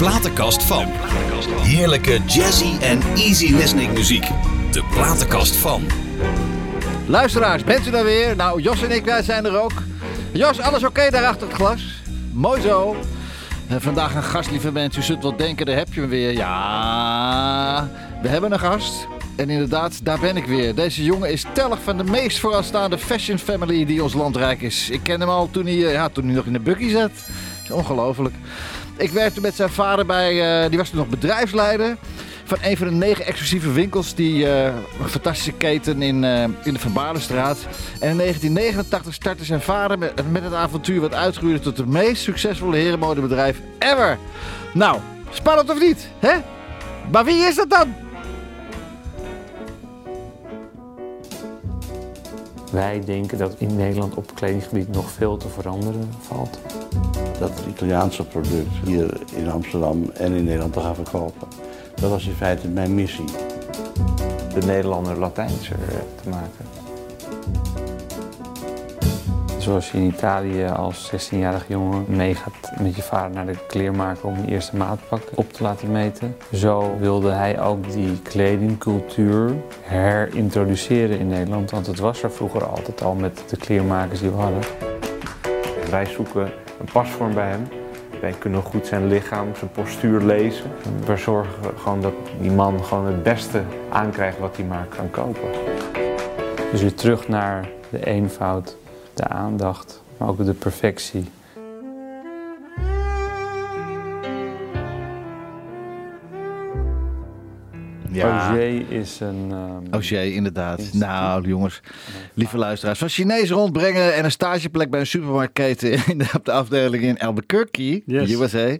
platenkast van. Heerlijke jazzy en easy listening muziek. De platenkast van. Luisteraars, bent u daar weer? Nou, Jos en ik, wij zijn er ook. Jos, alles oké daar achter het glas? Mooi zo. Eh, vandaag een gast, lieve mensen. U zult wel denken, daar heb je hem weer. Ja, we hebben een gast. En inderdaad, daar ben ik weer. Deze jongen is tellig van de meest vooraanstaande fashion family die ons land rijk is. Ik ken hem al toen hij, eh, ja, toen hij nog in de buggy zat. Ongelooflijk. Ik werkte met zijn vader bij, eh, die was toen nog bedrijfsleider. Van een van de negen exclusieve winkels, die eh, een fantastische keten in, eh, in de Van Baardenstraat. En in 1989 startte zijn vader met, met het avontuur wat uitgroeide tot het meest succesvolle herenmodebedrijf ever. Nou, spannend of niet, hè? Maar wie is dat dan? Wij denken dat in Nederland op kledinggebied nog veel te veranderen valt. dat het Italiaanse product hier in Amsterdam en in Nederland te gaan verkopen. Dat was in feite mijn missie. De Nederlander Latijnser eh, te maken. Zoals je in Italië als 16-jarig jongen meegaat met je vader naar de kleermaker om je eerste maatpak op te laten meten. Zo wilde hij ook die kledingcultuur herintroduceren in Nederland. Want het was er vroeger altijd al met de kleermakers die we hadden. Wij zoeken een pasvorm bij hem. Wij kunnen goed zijn lichaam, zijn postuur lezen. We zorgen gewoon dat die man gewoon het beste aankrijgt wat hij maar kan kopen. Dus weer terug naar de eenvoud, de aandacht, maar ook de perfectie. Auger is een... ehm, Auger, inderdaad. Instituut. Nou, jongens, lieve luisteraars. Van Chinees rondbrengen en een stageplek bij een supermarktketen in de, op de afdeling in Albuquerque, Yes. USA.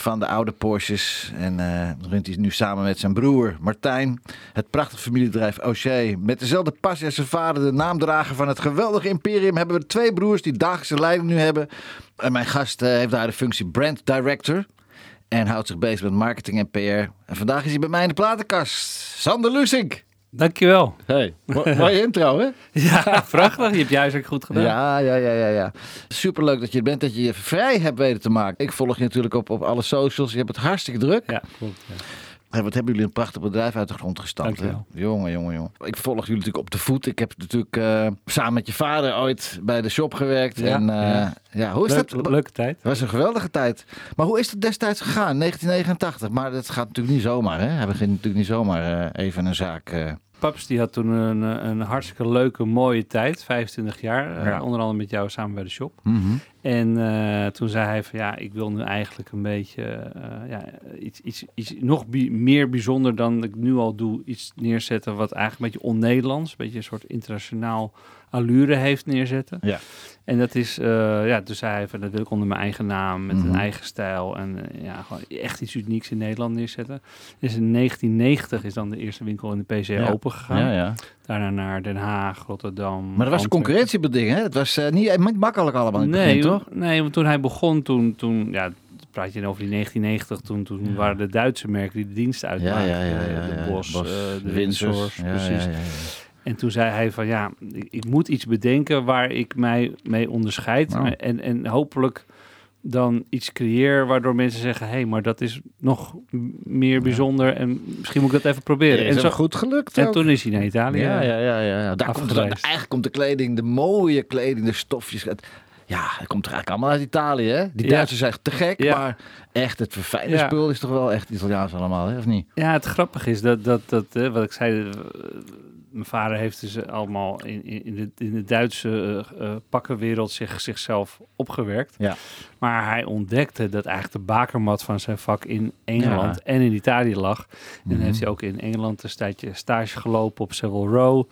Van de oude Porsches. En eh runt hij nu samen met zijn broer Martijn het prachtige familiebedrijf Auger. Met dezelfde passie als zijn vader, de naamdrager van het geweldige imperium, hebben we twee broers die dagelijkse leiding nu hebben. En mijn gast eh, heeft daar de functie brand director. En houdt zich bezig met marketing en PR. En vandaag is hij bij mij in de platenkast. Sander Lusink. Dankjewel. Hey, mo- mooie intro, hè? Ja, prachtig. Je hebt juist ook goed gedaan. Ja, ja, ja, ja, ja. Superleuk dat je er bent, dat je je vrij hebt weten te maken. Ik volg je natuurlijk op, op alle socials. Je hebt het hartstikke druk. Ja, klopt. Ja. En wat hebben jullie een prachtig bedrijf uit de grond gestampt. Dankjewel. Jongen, jongen, jongen. Ik volg jullie natuurlijk op de voet. Ik heb natuurlijk eh, samen met je vader ooit bij de shop gewerkt. Ja, en ja. ja. hoe is Leuk- dat? Leuke tijd. Het was een geweldige tijd. Maar hoe is het destijds gegaan? 1989. Maar dat gaat natuurlijk niet zomaar, hè? Hij begint natuurlijk niet zomaar eh, even een zaak... Paps die had toen een, een hartstikke leuke, mooie tijd. 25 jaar. eh, onder andere met jou samen bij de shop. mhm. En eh, toen zei hij van ja, ik wil nu eigenlijk een beetje eh, ja, iets, iets, iets nog bi- meer bijzonder dan ik nu al doe. Iets neerzetten wat eigenlijk een beetje on-Nederlands, een beetje een soort internationaal allure heeft neerzetten. Ja. En dat is, eh, ja, toen zei hij van dat wil ik onder mijn eigen naam, met Mhm. een eigen stijl en eh, ja, gewoon echt iets unieks in Nederland neerzetten. Dus in 1990 is dan de eerste winkel in de PC Ja. open gegaan. Ja, ja. Daarna naar Den Haag, Rotterdam. Maar dat was een concurrentiebeding, hè? Het was eh, niet, makkelijk allemaal in het Nee, begin, toch? nee, want toen hij begon, toen, toen ja, praat je over die 1990, toen, toen waren de Duitse merken die de diensten Ja, uitmaakten. ja, ja, ja. De. Bos, eh, de Windsors. Precies. Ja, ja, ja. En toen zei hij van ja, ik, moet iets bedenken waar ik mij mee onderscheid. Nou. En, en hopelijk dan iets creëer waardoor mensen zeggen... hé, hey, maar dat is nog meer bijzonder en misschien moet ik dat even proberen. Is en, zo, goed gelukt en ook. toen is hij naar Italië. Ja, ja, ja, ja. ja. Daar komt er eigenlijk komt de kleding, de mooie kleding, de stofjes. Het, ja, dat komt er eigenlijk allemaal uit Italië, hè? Die Ja. Duitsers zijn te gek, Ja. maar echt het verfijnde Ja. spul is toch wel echt Italiaans allemaal, hè? Of niet? Ja, het grappige is dat, dat, dat eh, wat ik zei, eh, mijn vader heeft dus allemaal in, in, de, in de Duitse eh, pakkenwereld zich, zichzelf opgewerkt. Ja. Maar hij ontdekte dat eigenlijk de bakermat van zijn vak in Engeland Ja. en in Italië lag. En Mhm. heeft hij ook in Engeland een tijdje stage gelopen op Savile Row.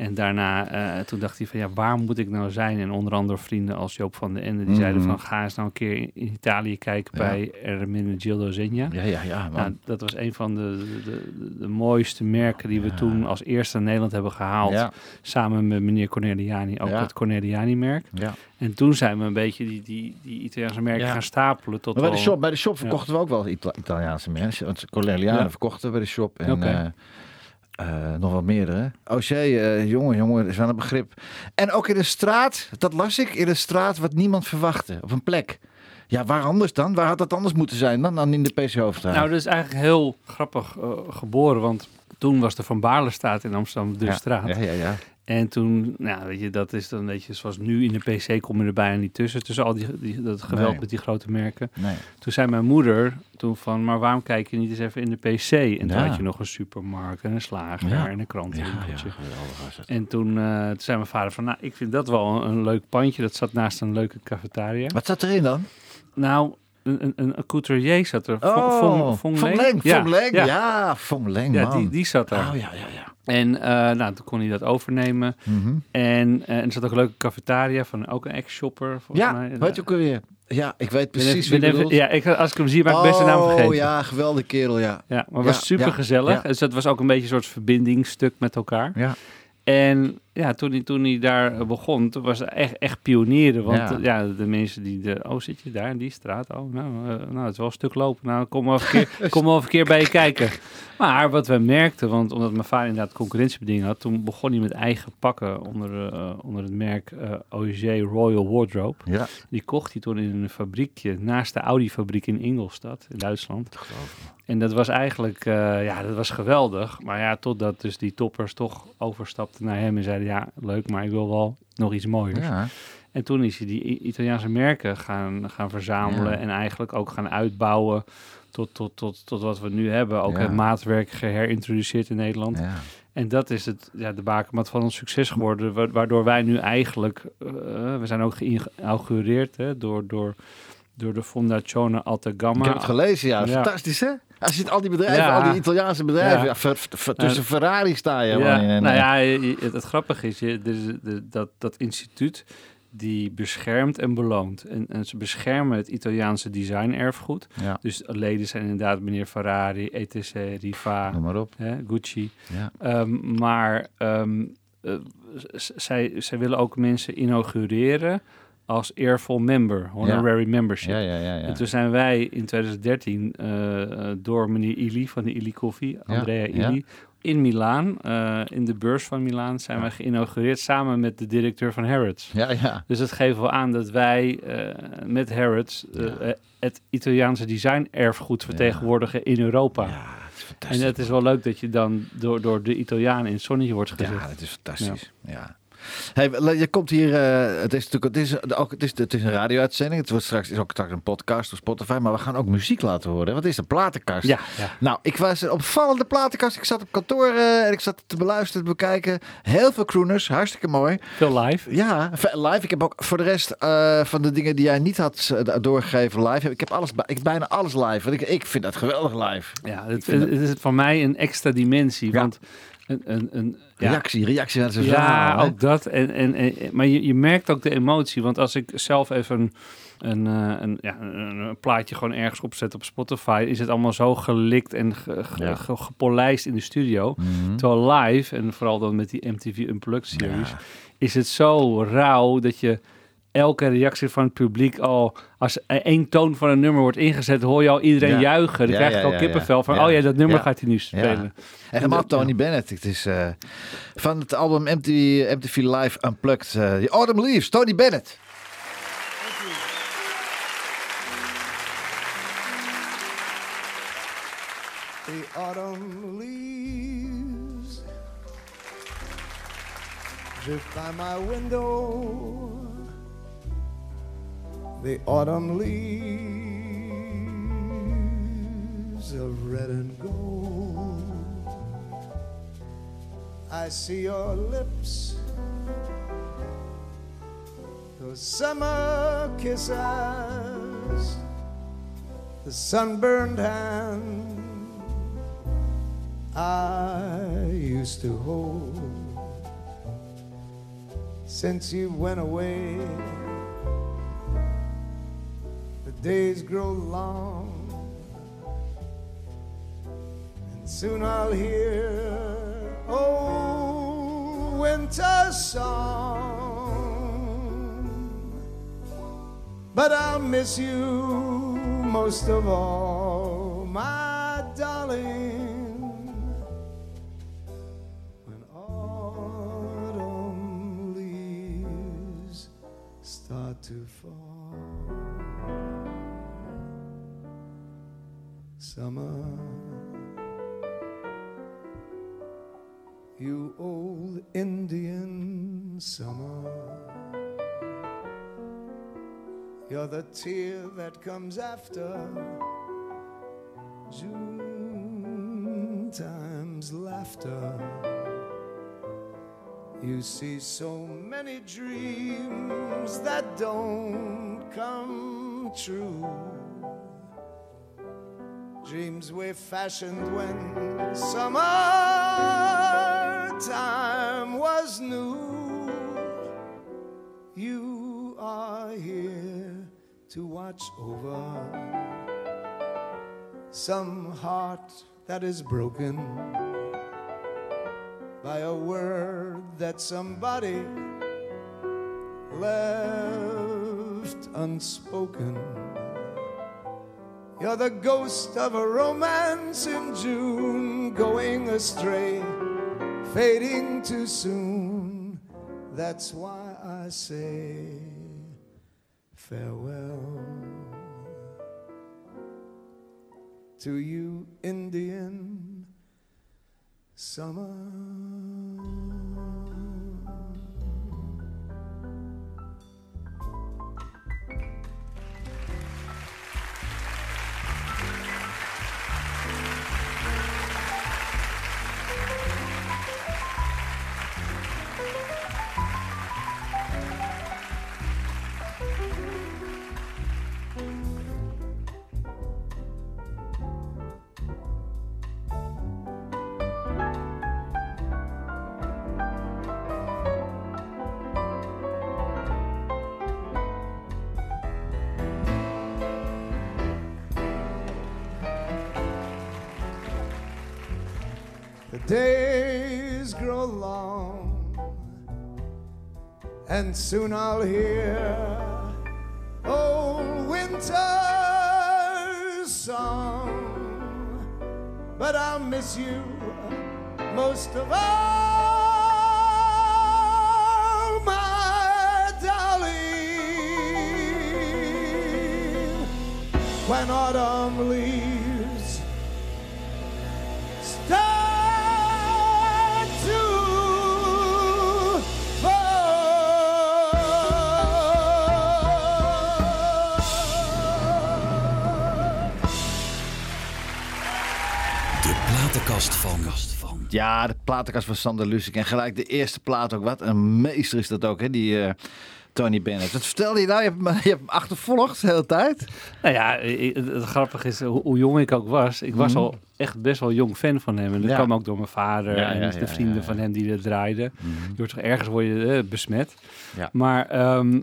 En daarna, eh, toen dacht hij van ja, waar moet ik nou zijn? En onder andere vrienden als Joop van den Ende, die zeiden Mhm. van ga eens nou een keer in, in Italië kijken Ja. bij Ermenegildo Zegna. Ja, ja, ja. Nou, dat was een van de, de, de, mooiste merken die we Ja. toen als eerste in Nederland hebben gehaald. ja, Samen met meneer Corneliani, ook het Corneliani-merk. ja. En toen zijn we een beetje die, die, die Italiaanse merken gaan stapelen. Tot Maar bij de shop, bij de shop verkochten we ook wel Ita- Italiaanse mensen. Want Cornelianen Ja. verkochten we bij de shop. En eh, eh, nog wat meerdere. Auger, eh jongen, jongen, is wel een begrip. En ook in een straat, dat las ik, in een straat wat niemand verwachtte. Op een plek. Ja, waar anders dan? Waar had dat anders moeten zijn dan, dan in de PC Hoofdstraat? Nou, dat is eigenlijk heel grappig eh, geboren, want toen was de Van Baarlestraat in Amsterdam de ja. straat. Ja, ja, ja. En toen, nou, weet je, dat is dan, weet je, zoals nu in de PC kom je er bijna niet tussen, tussen al die, die dat geweld Nee. met die grote merken. Nee. Toen zei mijn moeder toen van, maar waarom kijk je niet eens even in de PC? En toen Ja. had je nog een supermarkt en een slager Ja. en een krantenwinkeltje. ja. En toen, eh, toen zei mijn vader van, nou, ik vind dat wel een, een leuk pandje. Dat zat naast een leuke cafetaria. Wat zat erin dan? Nou, een, een, een couturier zat er. Oh, Fong, Fong, Fong Leng? Ja, Fong Leng. ja. Ja, Leng, Ja, man. die, die zat daar. Oh, ja, ja, ja. En eh, nou, toen kon hij dat overnemen. Mhm. En, en er zat ook een leuke cafetaria van ook een ex-shopper. volgens Ja, mij. weet je ook alweer? Ja, ik weet precies ben. Ja, ik, als ik hem zie, ben ik best de naam vergeten. Oh, ja, geweldige kerel, ja. Ja, maar het Ja, was super ja, gezellig. ja. Dus dat was ook een beetje een soort verbindingsstuk met elkaar. Ja. En ja, toen hij, toen hij daar begon, toen was het echt, echt pionieren. Want Ja. ja. de mensen die... De, oh, zit je daar in die straat? Oh, nou, eh, nou het is wel een stuk lopen. Nou, kom maar even een keer, kom even een keer bij je kijken. Maar wat we merkten, want omdat mijn vader inderdaad concurrentiebediening had... toen begon hij met eigen pakken onder, eh, onder het merk OG Royal Wardrobe. Ja, Die kocht hij toen in een fabriekje naast de Audi-fabriek in Ingolstadt, in Duitsland. En dat was eigenlijk, ja, dat was geweldig. Maar ja, totdat dus die toppers toch overstapten naar hem en zeiden, ja, leuk, maar ik wil wel nog iets mooiers. ja. En toen is hij die Italiaanse merken gaan, gaan verzamelen Ja. en eigenlijk ook gaan uitbouwen tot, tot, tot, tot wat we nu hebben. Ook Ja. het maatwerk geherintroduceerd in Nederland. ja. En dat is het, ja, de bakermat van ons succes geworden. wa- Waardoor wij nu eigenlijk, eh, we zijn ook geïnaugureerd hè, door, door, door de Fondazione Alta Gamma. Ik heb het gelezen, ja. Ja. Fantastisch, hè? Als je het al die bedrijven, Ja. al die Italiaanse bedrijven, Ja. ver- ver- tussen Ferrari sta je Ja, in. Nou ja, het, het grappige is, je, de, dat, dat instituut die beschermt en beloont. En, en ze beschermen het Italiaanse design-erfgoed. ja, Dus leden zijn inderdaad meneer Ferrari, ETC, Riva, noem maar op. hè, Gucci. Ja. Ehm, maar ehm, eh, zij willen ook mensen inaugureren als eervol member, honorary membership. Ja, ja, ja. ja. En toen zijn wij in 2013 eh, door meneer Ili van de Ili Koffie, Andrea. Ili, in Milaan, eh, in de beurs van Milaan, zijn wij geïnaugureerd samen met de directeur van Harrods. ja, ja. Dus dat geeft wel aan dat wij eh, met Harrods het Italiaanse design-erfgoed vertegenwoordigen in Europa. Ja, het is fantastisch. En het is wel leuk dat je dan door, door de Italianen in het zonnetje wordt gezet. Ja, dat is fantastisch. Ja. Hey, je komt hier, eh, het is natuurlijk, het is, ook, het is, het is een radio-uitzending. Het wordt straks is ook straks een podcast op Spotify, maar we gaan ook muziek laten horen. Wat is een platenkast? Ja, ja. Nou, ik was een opvallende platenkast. Ik zat op kantoor eh, en ik zat te beluisteren, te bekijken. Heel veel crooners, hartstikke mooi. veel live. Ja, live. Ik heb ook voor de rest eh, van de dingen die jij niet had doorgegeven live, ik heb alles, ik bijna alles live. Want ik, ik vind dat geweldig live. Ja, het, vind het is voor mij een extra dimensie. Ja. Want een, een, een, Reactie, reactie naar zijn Ja, verhaal. ook dat. En, en, en, maar je, je merkt ook de emotie. Want als ik zelf even een, een, eh, een, ja, een, plaatje gewoon ergens opzet op Spotify, is het allemaal zo gelikt en ge- ge- Ja. ge- gepolijst in de studio. Mhm. Terwijl live, en vooral dan met die MTV Unplugged series, Ja. is het zo rauw dat je elke reactie van het publiek al... Als er één toon van een nummer wordt ingezet, hoor je al iedereen Ja. juichen. Dan Ja, krijg je ja, al ja, kippenvel van, ja. oh ja, dat nummer Ja. gaat hij nu spelen. En helemaal Tony Bennett. Het is eh, van het album MTV, MTV Live Unplugged. eh The Autumn Leaves, Tony Bennett. The autumn leaves drift by my window. The autumn leaves of red and gold. I see your lips, those summer kisses, the sunburned hand I used to hold. Since you went away, days grow long, and soon I'll hear old winter song. But I'll miss you most of all, my darling. When autumn leaves start to fall. Summer. You old Indian summer. You're the tear that comes after June time's laughter. You see so many dreams that don't come true. Dreams we fashioned when summertime was new. You are here to watch over some heart that is broken by a word that somebody left unspoken. You're the ghost of a romance in June, going astray, fading too soon. That's why I say farewell to you, Indian summer. And soon I'll hear old winter's song. But I'll miss you most of all, my darling. When autumn leaves Ja, de platenkast van Sander Lusik. En gelijk de eerste plaat ook. Wat een meester is dat ook, hè? Die eh, Tony Bennett. Wat vertelde je nou? Je hebt, je hebt hem achtervolgd de hele tijd. Nou ja, het, grappige is hoe, hoe jong ik ook was. Ik was Mhm. al echt best wel jong fan van hem. En dat Ja. kwam ook door mijn vader Ja, en ja, de vrienden van hem die dat draaiden. Je wordt toch ergens word je eh, besmet. Ja. Maar ehm,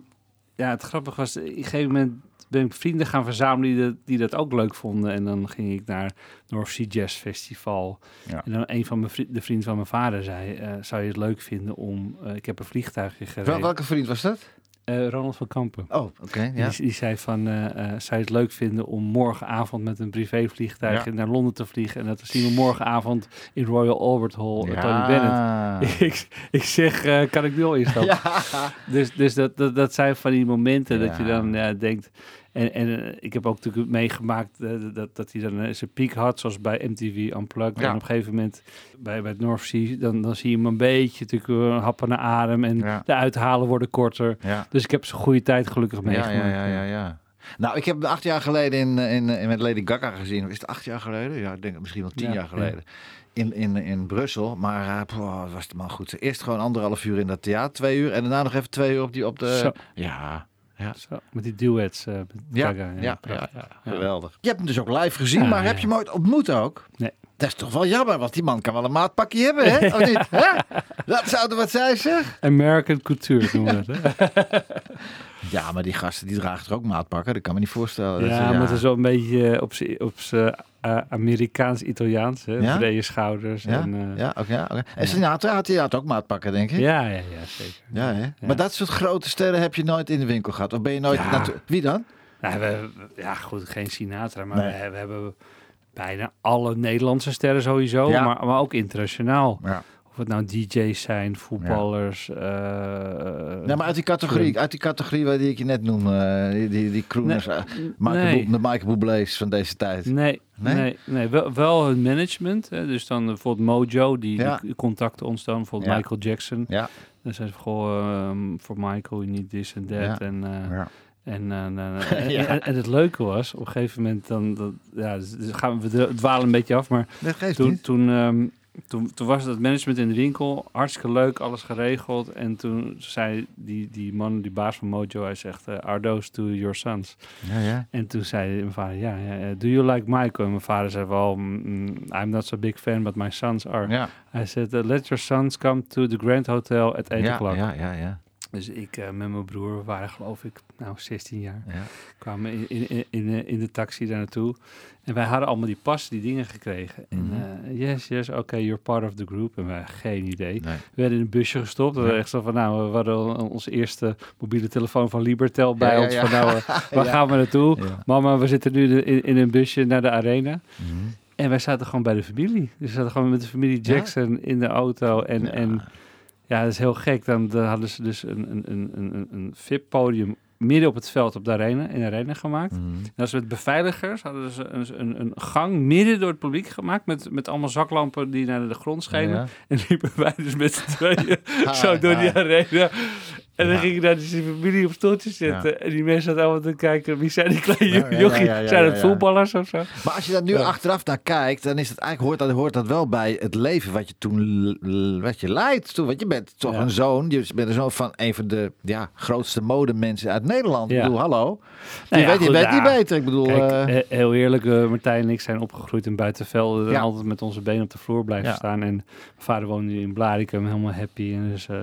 ja, het grappige was, op een gegeven moment ben ik vrienden gaan verzamelen die dat, die dat ook leuk vonden. En dan ging ik naar North Sea Jazz Festival. Ja. En dan een van mijn vri- de vrienden van mijn vader zei, eh, zou je het leuk vinden om... eh, ik heb een vliegtuigje Wel, gereden. welke vriend was dat? Eh, Ronald van Kampen. Oh, oké. ja. Die, die zei van, zou je het leuk vinden om morgenavond met een privévliegtuig Ja. naar Londen te vliegen? En dat zien we morgenavond in Royal Albert Hall, Ja. Tony Bennett. ik, ik zeg, kan ik nu al instappen? Dus, dus dat, dat, dat zijn van die momenten dat je dan denkt... En, en eh, ik heb ook natuurlijk meegemaakt eh, dat, dat hij dan eh, zijn piek had, zoals bij MTV Unplugged. Ja. En op een gegeven moment bij, bij het North Sea, dan, dan zie je hem een beetje natuurlijk happen naar adem. En Ja. de uithalen worden korter. Ja. Dus ik heb zijn goede tijd gelukkig meegemaakt. ja, ja, ja, ja. Nou, ik heb acht jaar geleden in, in, in met Lady Gaga gezien. Is het acht jaar geleden? Ja, ik denk misschien wel tien Ja, jaar geleden. In, in, in Brussel. Maar wat was de man goed. Eerst gewoon anderhalf uur in dat theater, twee uur. En daarna nog even twee uur op, die, op de... Zo. Ja, ja. Zo, met die duets. eh met Ja, Gaga, ja, ja, ja, geweldig. Je hebt hem dus ook live gezien, Ja, maar ja. heb je hem ooit ontmoet ook? Nee. Dat is toch wel jammer, want die man kan wel een maatpakje hebben, hè? Of niet? Hè? Dat zou er wat zijn, zeg? American Couture noemen we het. Hè? Ja, maar die gasten die dragen er ook maatpakken. Dat kan me niet voorstellen. Dat ja, ze- maar het is wel een beetje eh, op z'n eh, Amerikaans-Italiaans. Ja? Brede schouders. Ja, En, eh, ja, oké. oké. En Sinatra had hij had ook maatpakken, denk ik. ja, ja, ja, zeker. Ja, hè? Maar dat soort grote sterren heb je nooit in de winkel gehad. Of ben je nooit... Wie dan? Nou, we, ja, goed, geen Sinatra, maar Nee. we, we hebben bijna alle Nederlandse sterren sowieso, Ja. maar, maar ook internationaal. Ja. Of het nou DJ's zijn, voetballers. eh, Ja, maar uit die categorie, uit die categorie waar die ik je net noemde, eh, die, die, die crooners, eh, Michael nee. Bub- de Michael Bublé's van deze tijd. Nee, Nee? nee, nee, wel, wel hun management. Hè. Dus dan bijvoorbeeld Mojo, die, Ja. die contacten ons dan. Bijvoorbeeld Ja. Michael Jackson. Ja. Dan zei ze goh, ehm, voor Michael, you need this and that. Ja. En, Ja. en, en, Ja. en, en het leuke was, op een gegeven moment, dan, dat, ja, dus gaan we dwalen een beetje af, maar Dat geeft toen, niet. toen, ehm, toen, toen was het management in de winkel, hartstikke leuk, alles geregeld. En toen zei die, die man, die baas van Mojo, hij zegt, eh, are those to your sons? Ja, ja. En toen zei mijn vader, ja, ja eh, do you like Michael? En mijn vader zei wel, "Mm, mm, I'm not so big fan, but my sons are. Ja, Hij zei, "Uh, let your sons come to the Grand Hotel at 8 ja, o'clock. ja, ja, ja. Dus ik eh, met mijn broer, we waren geloof ik, nou 16 jaar, ja. kwamen in, in, in, in, eh, in de taxi daar naartoe. En wij hadden allemaal die pas, die dingen gekregen. En Mhm. eh, yes, yes, okay, you're part of the group. En wij hadden geen idee. Nee. We werden in een busje gestopt. We waren echt zo van, nou, we hadden onze eerste mobiele telefoon van Libertel bij Ja, ons. ja. Van, nou, eh, waar gaan we naartoe? Mama, we zitten nu in, in een busje naar de arena. Mhm. En wij zaten gewoon bij de familie. Dus we zaten gewoon met de familie Ja? Jackson in de auto. En en, ja dat is heel gek. Dan, dan hadden ze dus een, een, een, een, een VIP-podium midden op het veld op de arena, in de arena gemaakt. Mhm. En als met beveiligers hadden ze een, een, een gang midden door het publiek gemaakt... met, met allemaal zaklampen die naar de grond schenen. Ja. En liepen wij dus met z'n tweeën zo door die arena. En dan ging je naar die familie op stoeltjes zitten. En die mensen zaten allemaal te kijken. Wie zijn die kleine Ja, ja, jochies? ja, ja, zijn het ja. voetballers of zo? Maar als je daar nu Ja. achteraf naar kijkt, dan is het eigenlijk, hoort, dat, hoort dat wel bij het leven wat je toen wat je leidt. Toen, want je bent toch Ja. een zoon, je bent een zoon van een van de ja, grootste modemensen uit Nederland. Ja. Ik bedoel, hallo. Nou je ja, weet, je goed, weet ja. niet beter. Ik bedoel, Kijk, eh, heel eerlijk, eh, Martijn en ik zijn opgegroeid in buitenvelden. En altijd met onze benen op de vloer blijven Ja. staan. En mijn vader woonde in Blaricum, helemaal happy. En dus eh,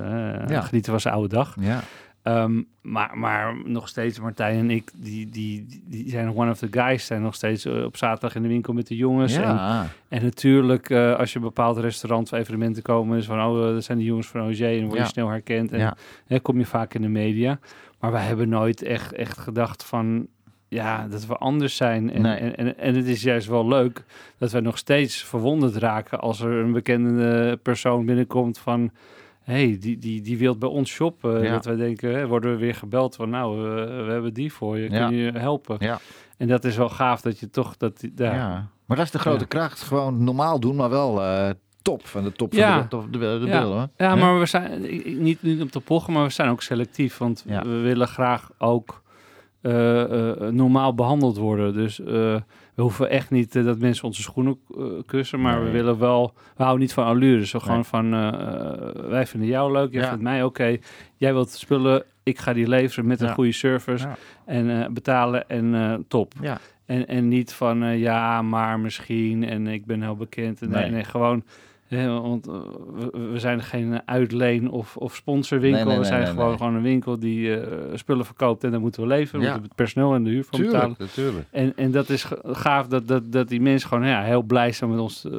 Ja. genieten was zijn oude dag. Ja. Ehm, maar, maar nog steeds, Martijn en ik, die, die, die zijn one of the guys. Zijn nog steeds eh, op zaterdag in de winkel met de jongens. En, ja. en natuurlijk, eh, als je een bepaald restaurant of evenementen komen, is van, oh, eh, dat zijn de jongens van OG. En word je Ja. snel herkend. En Ja. hè, kom je vaak in de media. Maar wij hebben nooit echt, echt gedacht van, ja, dat we anders zijn. En, Nee. en, en, en het is juist wel leuk dat wij nog steeds verwonderd raken als er een bekende persoon binnenkomt van... hey, die, die, die wil bij ons shoppen. Ja. Dat wij denken, hè, worden we weer gebeld van... nou, we, we hebben die voor je, kun je helpen? Ja. En dat is wel gaaf dat je toch... Dat, die- ja. Maar dat is de grote kracht. Gewoon normaal doen, maar wel eh, top van de top van Ja. de, top, de, de, de Ja. beelden, hoor. Ja, maar we zijn niet, niet om te pochen, maar we zijn ook selectief. Want Ja. we willen graag ook eh, eh, normaal behandeld worden. Dus eh, we hoeven echt niet eh, dat mensen onze schoenen eh, kussen. Maar we willen wel... We houden niet van allures. Zo gewoon Nee. van... eh, wij vinden jou leuk, jij Ja. vindt mij oké. Jij wilt spullen, ik ga die leveren met een goede service. Ja. En betalen en top. En, en niet van ja, maar misschien en ik ben heel bekend. Nee, Nee. nee, gewoon. Want eh, we, zijn geen uitleen of, of sponsorwinkel. Nee, nee, we zijn nee, gewoon, nee. gewoon een winkel die eh, spullen verkoopt en dan moeten we leveren. We Ja. moeten het personeel en de huur van betalen. Tuurlijk, natuurlijk. En, en dat is gaaf dat, dat, dat die mensen gewoon ja, heel blij zijn met ons eh,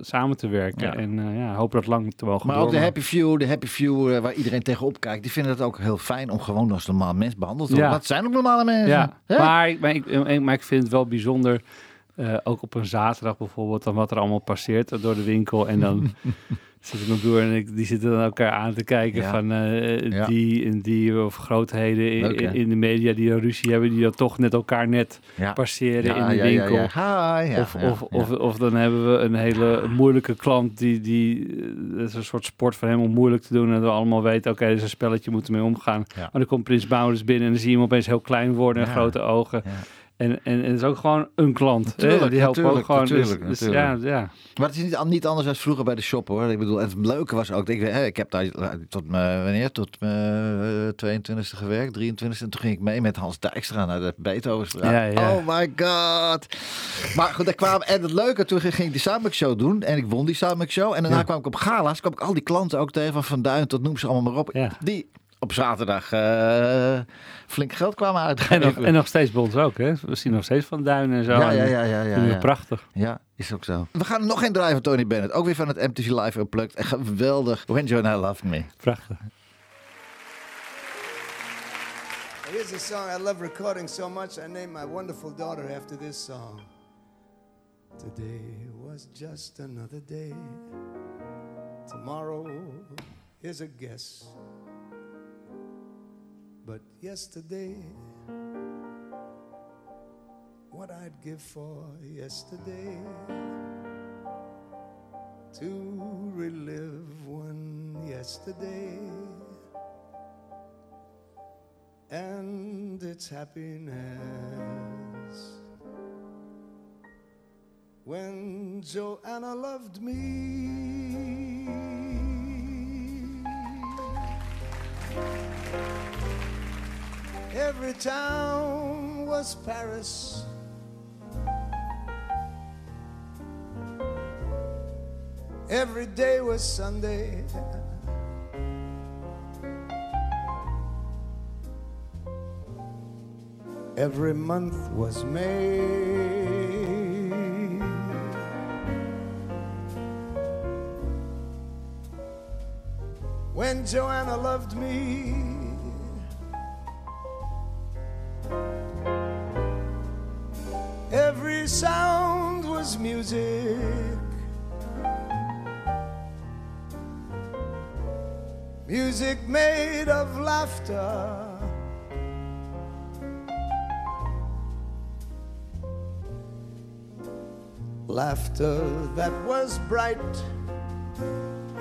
samen te werken. Ja. En eh, ja, hoop dat lang te mogen Maar ook de happy few, de happy few eh, waar iedereen tegenop kijkt, die vinden het ook heel fijn om gewoon als normaal mens behandeld te worden. Ja. Dat zijn ook normale mensen. Ja, Hè? maar, ik- maar, ik, maar ik vind het wel bijzonder, eh, ook op een zaterdag bijvoorbeeld, dan wat er allemaal passeert door de winkel. En dan zitten mijn broer en ik, die zitten dan elkaar aan te kijken Ja. van eh, Ja. die en die of grootheden in, Leuk, de media die een ruzie hebben, die dan toch net elkaar net Ja. passeren in de winkel. ja. Hi, ja, of, of. Of, of dan hebben we een hele moeilijke klant die, die eh, het is een soort sport voor hem om moeilijk te doen en we allemaal weten, oké, dit is een spelletje, moeten mee omgaan. Maar dan komt Prins Maurits binnen en dan zie je hem opeens heel klein worden en grote ogen. En, en, en het is ook gewoon een klant. hè? Die natuurlijk, ook gewoon. dus- natuurlijk, dus, natuurlijk. ja, ja. Maar het is niet, niet anders dan vroeger bij de shop hoor. Ik bedoel, het leuke was ook, ik, hè, ik heb daar tot mijn, wanneer? Tot mijn 22e gewerkt, 23 e En toen ging ik mee met Hans Dijkstra naar de Beethovenstraat. Ja, ja. Oh my god. Maar goed, daar kwam, en het leuke, toen ging ik die Soundmix Show doen. En ik won die Soundmix Show. En daarna Ja. kwam ik op gala's, kwam ik al die klanten ook tegen, van Van Duin tot noem ze allemaal maar op. Ja. Die op zaterdag eh, flink geld kwamen En, uitgeven. nog, en nog steeds bij ons ook. Hè? We zien nog steeds van Duinen en zo. ja, En ja, ja, ja, ja, ja. Prachtig. Ja, is ook zo. We gaan nog geen draaien van Tony Bennett. Ook weer van het MTV Live Unplugged. Echt geweldig. When Joe and I Loved Me. Prachtig. Here's a song I love recording so much, I named my wonderful daughter after this song. Today was just another day. Tomorrow is a guess. But yesterday, what I'd give for yesterday to relive one yesterday and its happiness when Joanna loved me. Every town was Paris. Every day was Sunday. Every month was May. When Joanna loved me, Music made of laughter. Laughter that was bright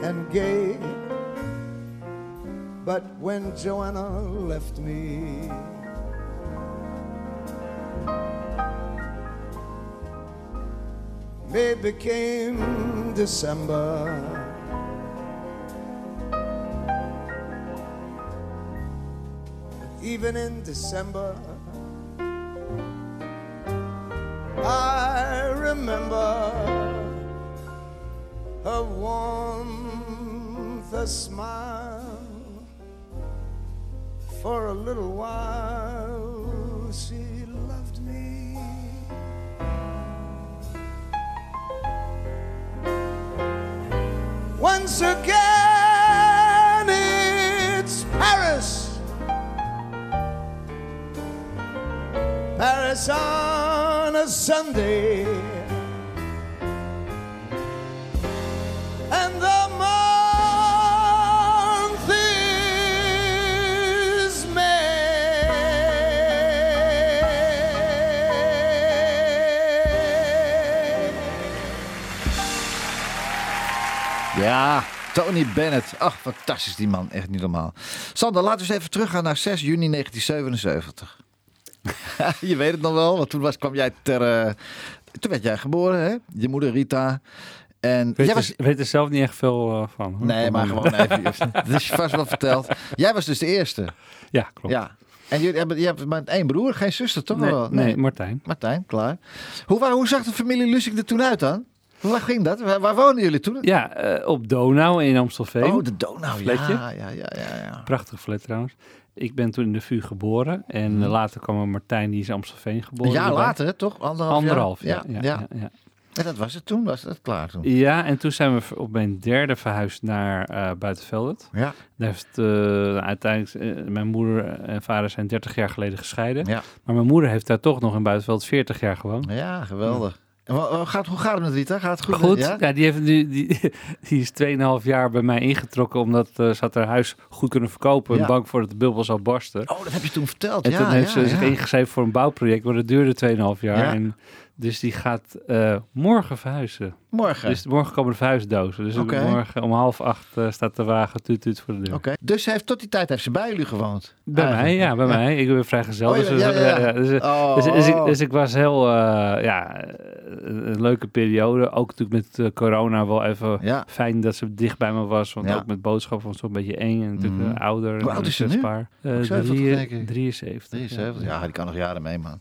and gay. But when Joanna left me, May became December. Even in December, I remember her warmth, a smile. For a little while, she loved me. Once again, Paris on a Sunday. And the month is May. Ja, Tony Bennett. Ach, fantastisch die man. Echt niet normaal. Sander, laten we eens even teruggaan naar 6 juni 1977. je weet het nog wel, want toen was, kwam jij ter... eh, toen werd jij geboren, hè? Je moeder Rita. En Weet, jij er, was... weet er zelf niet echt veel eh, van. hoor. Nee, maar gewoon even... Dat is je vast wel verteld. Jij was dus de eerste. Ja, klopt. Ja. En jullie hebben, je hebt maar één broer, geen zuster, toch nee, wel? nee, Martijn. Martijn, klaar. Hoe, hoe zag de familie Lusik er toen uit dan? Hoe ging dat? Waar, waar woonden jullie toen? Ja, eh, op Donau in Amstelveen. Oh, de Donau. Ja, ja, ja, ja, ja. Prachtig flat trouwens. Ik ben toen in de VU geboren. En Mhm. later kwam Martijn, die is in Amstelveen geboren. Een jaar erbij. later, toch? Anderhalf, Anderhalf, jaar. ja. Ja. En dat was het toen, was dat klaar toen. Ja, en toen zijn we op mijn derde verhuisd naar eh Buitenveldert. Ja, Daar heeft eh, uiteindelijk, eh, mijn moeder en vader zijn 30 jaar geleden gescheiden. ja. Maar mijn moeder heeft daar toch nog in Buitenveld 40 jaar gewoond. ja geweldig. Wa- gaat, hoe gaat het met Rita? Gaat het goed? Goed, Ja? ja? die, heeft nu, die, die is 2,5 jaar bij mij ingetrokken omdat eh, ze had haar huis goed kunnen verkopen. Ja. Bang voor dat de bubbel zou barsten. Oh, dat heb je toen verteld. En ja, toen heeft ja, ze zich ingeschreven voor een bouwproject, maar dat duurde 2,5 jaar. Ja. En dus die gaat eh, morgen verhuizen. Morgen. Dus morgen komen de verhuisdozen. Dus morgen om half acht eh, staat de wagen tuut tuut voor de deur. Oké. Dus hij heeft, tot die tijd heeft ze bij jullie gewoond? Bij mij, ja, bij mij. Ik ben vrijgezel. Oh, ja, dus, ja, ja, ja. dus, Oh. dus, dus ik, dus ik was heel, eh, ja, een leuke periode. Ook natuurlijk met corona wel even fijn dat ze dicht bij me was. Want ook met boodschappen was het een beetje eng. En natuurlijk eh, ouder. Hoe oud is ze nu? kwetsbaar. Eh, Ook 70 drie- denk ik. 73. 73. Ja, die kan nog jaren mee, man.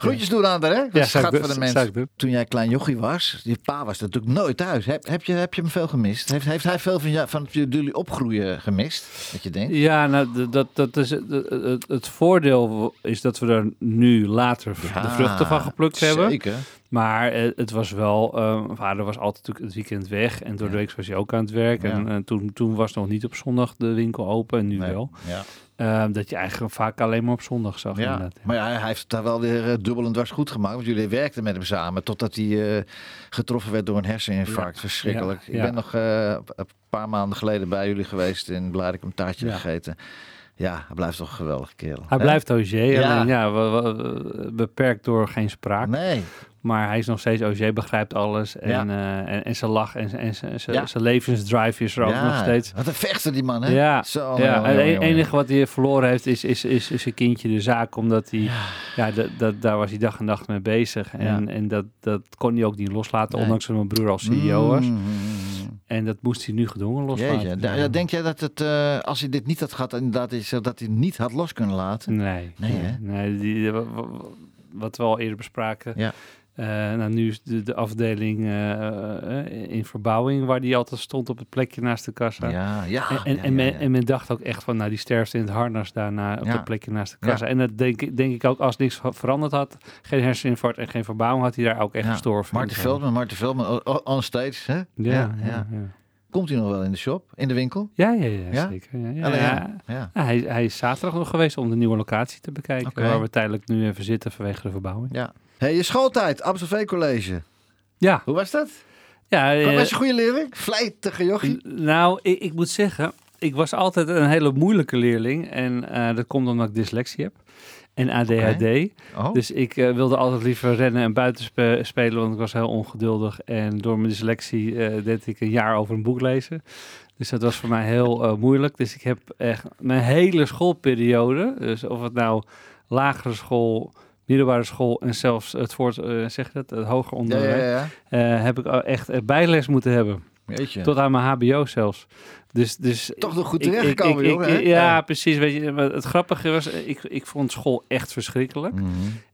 Groetjes doen aan haar, hè? Dat Ja, schat van de mensen. Toen jij klein jochie was, je pa was natuurlijk nooit thuis. Heb, heb, je, heb je hem veel gemist? Heeft, heeft hij veel van, jou, van jullie opgroeien gemist? Dat je denkt? Ja, nou, dat, dat is het, voordeel is dat we er nu later de vruchten van geplukt hebben. Zeker. Maar eh, het was wel, eh, mijn vader was altijd natuurlijk het weekend weg en door de week was hij ook aan het werk. En eh, toen, toen was nog niet op zondag de winkel open en nu Nee. wel. Ja. Eh, dat je eigenlijk vaak alleen maar op zondag zag. Ja, maar ja, hij heeft het daar wel weer eh, dubbel en dwars goed gemaakt. Want jullie werkten met hem samen totdat hij eh, getroffen werd door een herseninfarct. Ja. Verschrikkelijk. Ik ben nog eh, een paar maanden geleden bij jullie geweest dat ik een taartje Ja. gegeten. Ja, hij blijft toch een geweldige kerel. Hij blijft OG, Ja. alleen ja, beperkt door geen spraak. Nee. Maar hij is nog steeds OG, begrijpt alles. En, Ja. eh, en, en zijn lach en, en zijn- Ja. levensdrive is er ook nog steeds. Wat een vechter die man, hè? Ja, Zo, ja, het jongen. enige wat hij verloren heeft is, is, is, is zijn kindje de zaak. Omdat hij, ja, dat, dat, daar was hij dag en nacht mee bezig. En, en dat, dat kon hij ook niet loslaten, Nee. ondanks dat mijn broer als CEO was. Mm. En dat moest hij nu gedwongen loslaten. Jeetje. Da- ja, denk jij dat het, eh, als hij dit niet had gehad, inderdaad is dat hij niet had los kunnen laten? Nee. Nee, hè? nee die, wa- wa- wat we al eerder bespraken. Ja. Eh, nou, nu is de, de afdeling eh, eh, in verbouwing, waar die altijd stond op het plekje naast de kassa. Ja, ja. En, en, ja, en, men, ja, ja. en men dacht ook echt van, nou, die sterft in het harnas daarna op dat plekje naast de kassa. En dat denk, ik- denk ik ook, als niks ver- veranderd had, geen herseninfarct en geen verbouwing, had hij daar ook echt gestorven. Martin En zo. Veldman, Martin Veldman, on stage, hè? Ja, ja, ja. Komt hij nog wel in de shop, in de winkel? Ja, ja, ja, Ja? zeker. Ja, ja, Alleen, ja. ja. Ja, hij, hij is zaterdag nog geweest om de nieuwe locatie te bekijken, waar we tijdelijk nu even zitten vanwege de verbouwing. ja. Hey, je schooltijd, Amstelveen College. Ja, Hoe was dat? ja Wat eh, was je goede leerling? Vlijtige jochie? Nou, ik, ik moet zeggen, ik was altijd een hele moeilijke leerling. En eh, dat komt omdat ik dyslexie heb. En ADHD. Oh, Dus ik eh, wilde altijd liever rennen en buiten spe- spelen, want ik was heel ongeduldig. En door mijn dyslexie deed ik een jaar over een boek lezen. Dus dat was voor mij heel moeilijk. Dus ik heb echt mijn hele schoolperiode, dus of het nou lagere school, middelbare school en zelfs het voort, eh, zeg je dat, het hoger onderwijs, ja, ja. eh, heb ik al echt eh, bijles moeten hebben. Weet je. Tot aan mijn HBO zelfs. Dus, dus Toch nog goed terechtgekomen, jongen, ik- ja, precies. Weet je, maar het grappige was, ik, ik vond school echt verschrikkelijk. Mhm.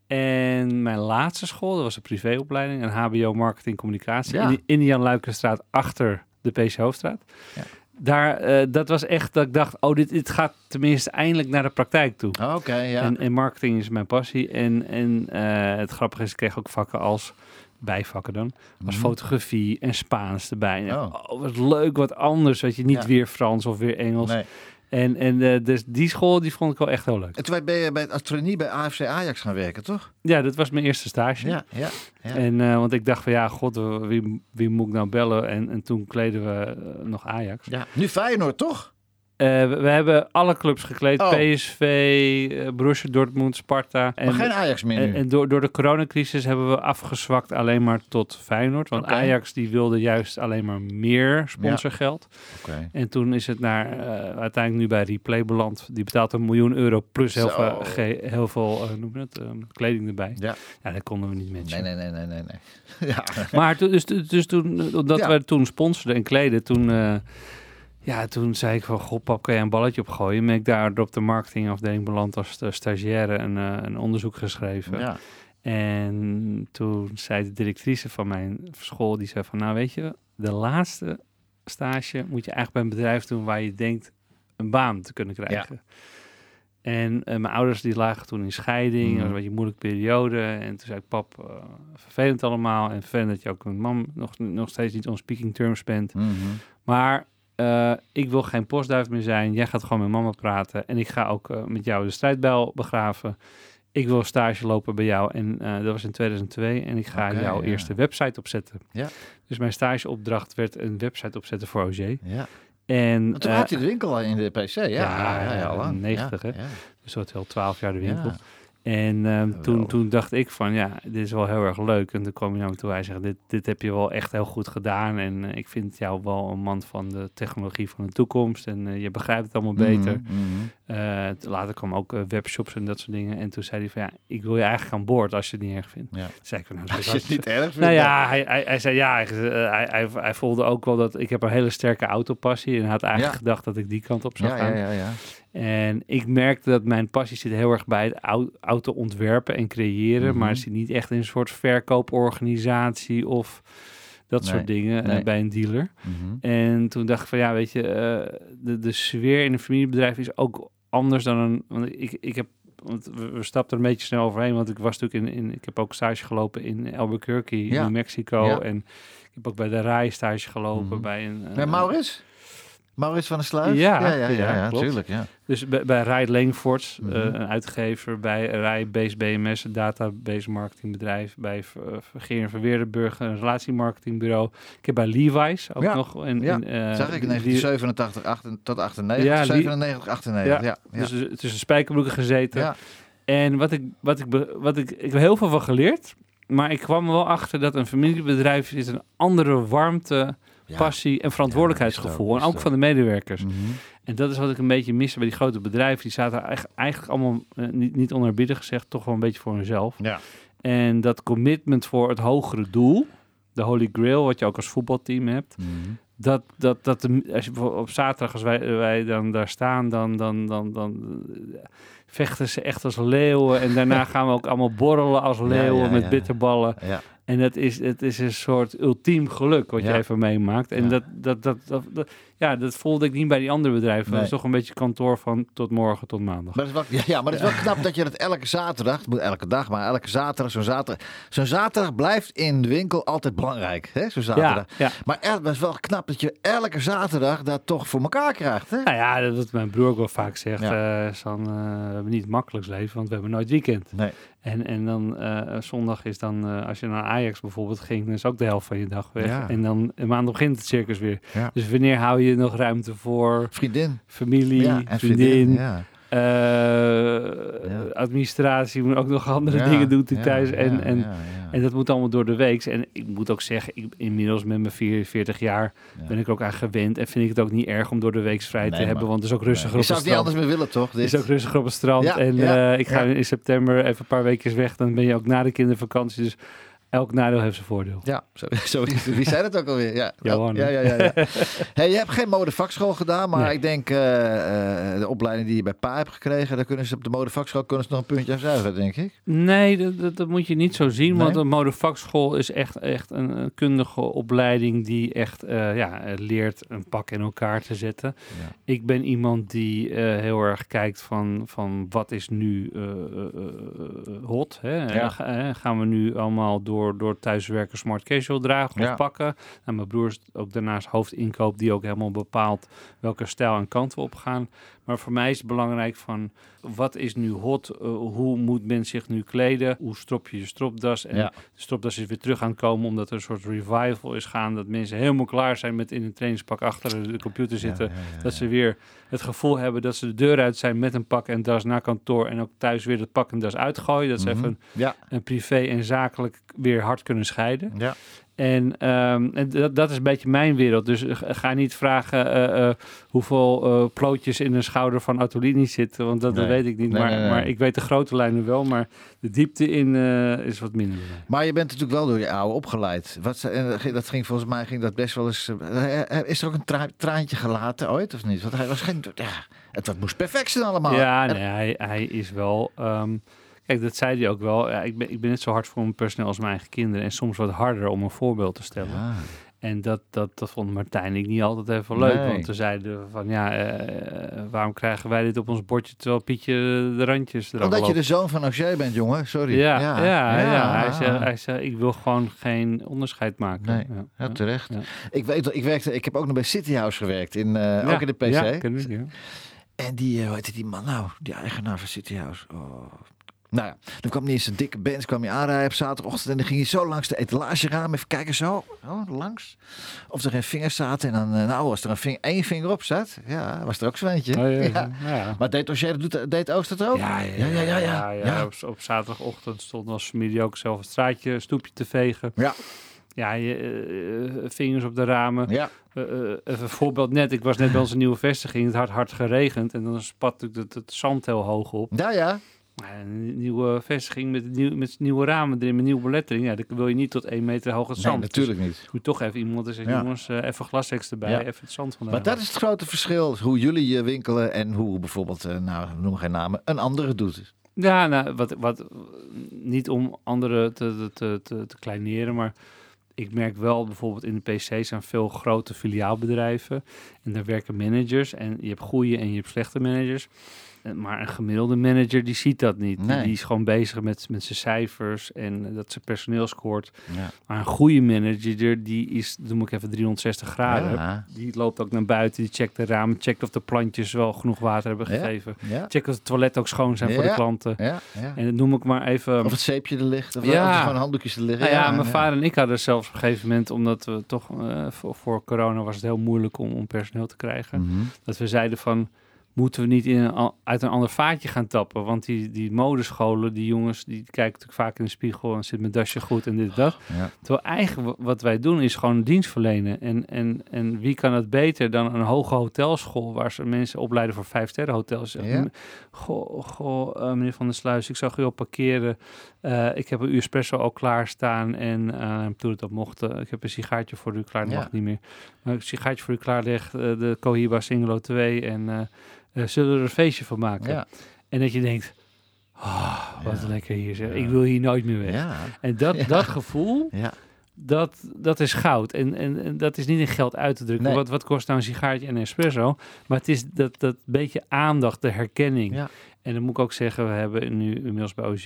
En mijn laatste school, dat was een privéopleiding, een HBO Marketing Communicatie, Ja. in, in de Jan Luikenstraat achter de PC Hoofdstraat. Ja. Daar, eh, dat was echt dat ik dacht, oh, dit, dit gaat tenminste eindelijk naar de praktijk toe. Oké, ja. En, en marketing is mijn passie. En, en eh, het grappige is, ik kreeg ook vakken als bijvakken dan. Als Mhm. fotografie en Spaans erbij. En, Oh. oh. wat leuk, wat anders. Weet je, niet Ja. weer Frans of weer Engels. Nee. En, en eh, dus die school, die vond ik wel echt heel leuk. En toen ben je bij, als trainee bij AFC Ajax gaan werken, toch? Ja, dat was mijn eerste stage. Ja, ja. ja. En, eh, want ik dacht van, ja, god, wie, wie moet ik nou bellen? En, en toen kleden we eh, nog Ajax. ja. Nu Feyenoord, toch? Eh, we, hebben alle clubs gekleed. Oh. PSV, eh Borussia Dortmund, Sparta. En, maar geen Ajax meer En, door, door de coronacrisis hebben we afgezwakt alleen maar tot Feyenoord. Want. Ajax die wilde juist alleen maar meer sponsorgeld. Oké. En toen is het naar, eh, uiteindelijk nu bij Replay beland. Die betaalt een miljoen euro plus heel Zo. veel, ge- heel veel noem je het, kleding erbij. Ja. Ja, dat konden we niet Nee, matchen. nee, nee, nee, nee. nee. ja. Maar dus, dus toen, omdat Ja. we toen sponsorden en kleden, toen, ja, toen zei ik van, goh pap, kan jij een balletje opgooien? En ben ik daar op de marketingafdeling beland als eh, stagiaire een, eh, een onderzoek geschreven. ja. En toen zei de directrice van mijn school, die zei van, nou weet je, de laatste stage moet je eigenlijk bij een bedrijf doen waar je denkt een baan te kunnen krijgen. En eh, mijn ouders die lagen toen in scheiding, Mhm. dat was een beetje een moeilijke periode. En toen zei ik, pap, vervelend allemaal. En vervelend dat je ook met mam nog, nog steeds niet on speaking terms bent. Mhm. Maar eh, ik wil geen postduif meer zijn. Jij gaat gewoon met mama praten. En ik ga ook eh, met jou de strijdbijl begraven. Ik wil stage lopen bij jou. En eh, dat was in 2002. En ik ga jouw ja. eerste website opzetten. Ja. Dus mijn stageopdracht werd een website opzetten voor OG. Ja. En Want toen had hij de winkel al in de PC, ja. Ja, ja, ja, al lang. 90, ja. hè? Dus dat heel 12 jaar de winkel. En ehm, toen, toen dacht ik van, ja, dit is wel heel erg leuk. En toen kwam hij naar me toe. Hij zegt, dit, dit heb je wel echt heel goed gedaan. En eh, ik vind jou wel een man van de technologie van de toekomst. En eh, je begrijpt het allemaal beter. Mhm, mhm. Eh, later kwam ook eh, webshops en dat soort dingen. En toen zei hij van, ja, ik wil je eigenlijk aan boord als je het niet erg vindt. Ja. Zei ik van, nou, Als je het niet erg vindt. nou ja, hij, hij, hij zei ja, hij, eh, hij, hij, hij voelde ook wel dat ik heb een hele sterke autopassie. En had eigenlijk Ja. gedacht dat ik die kant op zou Ja, gaan. ja, ja, ja. En ik merkte dat mijn passie zit heel erg bij het au- auto ontwerpen en creëren. Mhm. Maar het zit niet echt in een soort verkooporganisatie of dat Nee, soort dingen nee. bij een dealer. Mhm. En toen dacht ik van ja, weet je, de, de sfeer in een familiebedrijf is ook anders dan een. Want ik, ik heb want we, stapten er een beetje snel overheen, want ik was natuurlijk in, in ik heb ook stage gelopen in Albuquerque, Ja. New Mexico. Ja. En ik heb ook bij de RAI stage gelopen, Mhm. bij een... Bij eh, Maurits? Maurits van der Sluis? Ja, ja, ja, ja, ja, tuurlijk. Dus bij, bij Rai Langfords, Mhm. eh, een uitgever, bij Rai Base BMS, een database marketingbedrijf, bij Vergeer en Verweerdenburg, een relatiemarketingbureau. Ik heb bij Levi's ook nog. En, ja. en, eh, Zag ik in die- 1987 8 tot 98, Ja, die- 97, 98. Ja. Dus tussen spijkerbroeken gezeten. ja. En wat ik, wat ik, wat ik, ik heb heel veel van geleerd. Maar ik kwam wel achter dat een familiebedrijf is een andere warmte, Ja. passie en verantwoordelijkheidsgevoel. Ja, en ook van de medewerkers. Mhm. En dat is wat ik een beetje miste bij die grote bedrijven. Die zaten eigenlijk, allemaal, eh, niet, niet onerbiedig gezegd, toch wel een beetje voor hunzelf. Ja. En dat commitment voor het hogere doel, de Holy Grail, wat je ook als voetbalteam hebt. Mhm. Dat, dat, dat de, als je op zaterdag, als wij, wij dan daar staan, dan, dan, dan, dan eh, vechten ze echt als leeuwen. En daarna gaan we ook allemaal borrelen als leeuwen ja, met ja. bitterballen. En dat is, het is een soort ultiem geluk wat Ja. je even meemaakt. En dat, dat, dat, dat- ja, dat voelde ik niet bij die andere bedrijven. Nee. Dat is toch een beetje kantoor van tot morgen tot maandag. Maar het is wel, ja, maar het is wel knap dat je dat elke zaterdag, het moet elke dag, maar elke zaterdag, zo'n zaterdag, zo'n zaterdag blijft in de winkel altijd belangrijk, hè? Zo'n zaterdag. ja, ja. Maar het is wel knap dat je elke zaterdag dat toch voor elkaar krijgt, hè? Nou ja, dat wat mijn broer ook wel vaak zegt. Ja. eh, San, eh, we hebben niet het makkelijkst leven, want we hebben nooit weekend. Nee. En, en dan eh, zondag is dan, als je naar Ajax bijvoorbeeld ging, dan is ook de helft van je dag weg. Ja. En dan maandag begint het circus weer. Ja. Dus wanneer hou je nog ruimte voor Vriendin. familie, ja, en vriendin, Ja. eh, administratie, moet ook nog andere Ja, dingen doen ja, thuis. En, ja, en, ja, ja. en dat moet allemaal door de week. En ik moet ook zeggen, ik, inmiddels met mijn 44 jaar Ja. ben ik ook aan gewend. En vind ik het ook niet erg om door de week vrij te hebben. Want het is ook rustiger Je op zou het het niet strand. anders meer willen, toch? Het Dit? is ook rustiger op het strand. Ja, en ja, eh, ik ga ja. in september even een paar weken weg. Dan ben je ook na de kindervakantie. Dus elk nadeel heeft zijn voordeel. Ja, zo, zo. Wie zei dat ook alweer? Ja, Johan. Ja, ja, ja. ja. hey, je hebt geen modevakschool gedaan, maar Nee. ik denk eh, eh, de opleiding die je bij Pa hebt gekregen, daar kunnen ze op de modevakschool kunnen ze nog een puntje aan zuigen, denk ik. Nee, dat, dat, dat moet je niet zo zien. Nee? Want een modevakschool is echt, echt een, een kundige opleiding die echt eh, ja, leert een pak in elkaar te zetten. Ja. Ik ben iemand die heel erg kijkt van, van wat is nu hot. Hè? Ja. Gaan we nu allemaal door, door thuiswerken smart casual dragen Ja. of pakken? Nou, mijn broer is ook daarnaast hoofdinkoop die ook helemaal bepaalt welke stijl en kant we op gaan. Maar voor mij is het belangrijk van wat is nu hot? Eh, hoe moet men zich nu kleden? Hoe strop je je stropdas? En Ja. de stropdas is weer terug aan het komen omdat er een soort revival is gaan. Dat mensen helemaal klaar zijn met in een trainingspak achter de computer zitten. Ja, ja, ja, Dat ze weer het gevoel hebben dat ze de deur uit zijn met een pak en das naar kantoor. En ook thuis weer het pak en das uitgooien. Dat ze Mhm. even Ja, een privé en zakelijk weer hard kunnen scheiden. ja. En, ehm, en dat, dat is een beetje mijn wereld. Dus eh, ga niet vragen eh, eh, hoeveel eh, plootjes in een schouder van Atolini zitten. Want dat, weet ik niet. Nee, maar, nee, maar ik weet de grote lijnen wel. Maar de diepte in is wat minder. Maar je bent natuurlijk wel door je oude opgeleid. Wat, en dat ging volgens mij ging dat best wel eens. is er ook een tra- traantje gelaten ooit of niet? Want hij was geen. Ja, het moest perfect zijn allemaal. Ja, En- nee, hij, hij is wel... ehm, kijk, dat zei hij ook wel. Ja, ik, ben, ik ben net zo hard voor mijn personeel als mijn eigen kinderen. En soms wat harder om een voorbeeld te stellen. Ja. En dat, dat, dat vond Martijn ik niet altijd even leuk. Nee. Want toen zeiden we van, ja, eh, waarom krijgen wij dit op ons bordje... terwijl Pietje de randjes eraf Omdat je loopt? de zoon van Auger bent, jongen. Sorry. Ja, ja, ja, Hij, zei, hij zei, ik wil gewoon geen onderscheid maken. Nee, ja, Ja, terecht. Ik, weet, dat- ik, werkte, ik heb ook nog bij City House gewerkt, in, eh, ook in de PC. Ja, ken ik. En die, eh, hoe heette die man nou? Die eigenaar van City House. Oh. Nou ja, dan kwam hij in zijn dikke Benz kwam hij aanrijden op zaterdagochtend. En dan ging hij zo langs de etalageraam. Even kijken zo, oh, langs. Of er geen vingers zaten. En dan, eh, nou, als er een ving, één vinger op zat, ja, was er ook zo'n eentje. Oh, ja, ja. Maar deed dat doet, deed Oost dat ook? Ja, ja, ja. ja, ja. ja. Op, op zaterdagochtend stond als familie ook zelf het straatje, een stoepje te vegen. Ja. Ja, je, eh, eh, vingers op de ramen. Ja. Even een voorbeeld net. Ik was net bij onze nieuwe vestiging. Het had hard geregend. En dan spat natuurlijk het, het zand heel hoog op. Ja, ja. Een nieuwe vestiging met, nieuw, met nieuwe ramen erin, met nieuwe belettering. Ja, dan wil je niet tot één meter hoog het Nee, zand. natuurlijk niet. Dus moet toch even iemand zeggen, Ja. jongens, eh, even glashex erbij. Ja. Even het zand vandaan. Maar dat is het grote verschil. Hoe jullie eh, winkelen en hoe bijvoorbeeld, eh, nou, noem geen namen, een andere doet. Ja, nou, wat, wat, niet om anderen te, te, te, te kleineren, maar ik merk wel bijvoorbeeld in de PC zijn veel grote filiaalbedrijven en daar werken managers en je hebt goede en je hebt slechte managers. Maar een gemiddelde manager die ziet dat niet. Die- Nee. Die, is gewoon bezig met, met zijn cijfers en eh, dat zijn personeel scoort. Ja. Maar een goede manager, die is, noem ik even 360 graden. Ja. Die loopt ook naar buiten, die checkt de ramen, checkt of de plantjes wel genoeg water hebben gegeven. Ja. Checkt of het toilet ook schoon zijn voor de klanten. Ja. ja. En dat noem ik maar even... Of het zeepje er ligt. Of, of er gewoon handdoekjes er liggen. Nou ja, mijn vader en ik hadden zelfs op een gegeven moment, omdat we toch eh, voor, voor corona was het heel moeilijk om, om personeel te krijgen, Mhm. dat we zeiden van, moeten we niet in een, al- uit een ander vaatje gaan tappen? Want die, die modescholen, die jongens, die kijken natuurlijk vaak in de spiegel en zit mijn dasje goed en dit en dat. Ja. Terwijl eigenlijk wa- wat wij doen is gewoon dienst verlenen. En, en, en wie kan het beter dan een hoge hotelschool waar ze mensen opleiden voor vijf sterren hotels. Ja. Goh, goh eh, meneer Van der Sluis, ik zag u al parkeren. Eh, ik heb een uur espresso al klaarstaan en eh toen het dat mocht, ik heb een sigaartje voor u klaar, dat Ja. mag niet meer. Maar een sigaartje voor u klaarleg, de Cohiba Singelo 2 en zullen we er een feestje van maken? Ja. En dat je denkt, ah, wat Ja. lekker hier zeg. Ik wil hier nooit meer weg. En dat, dat gevoel, Ja. dat, dat is goud. En, en, en dat is niet in geld uit te drukken. Nee. Wat, wat kost nou een sigaartje en een espresso? Maar het is dat, dat beetje aandacht, de herkenning. Ja. En dan moet ik ook zeggen, we hebben nu inmiddels bij OG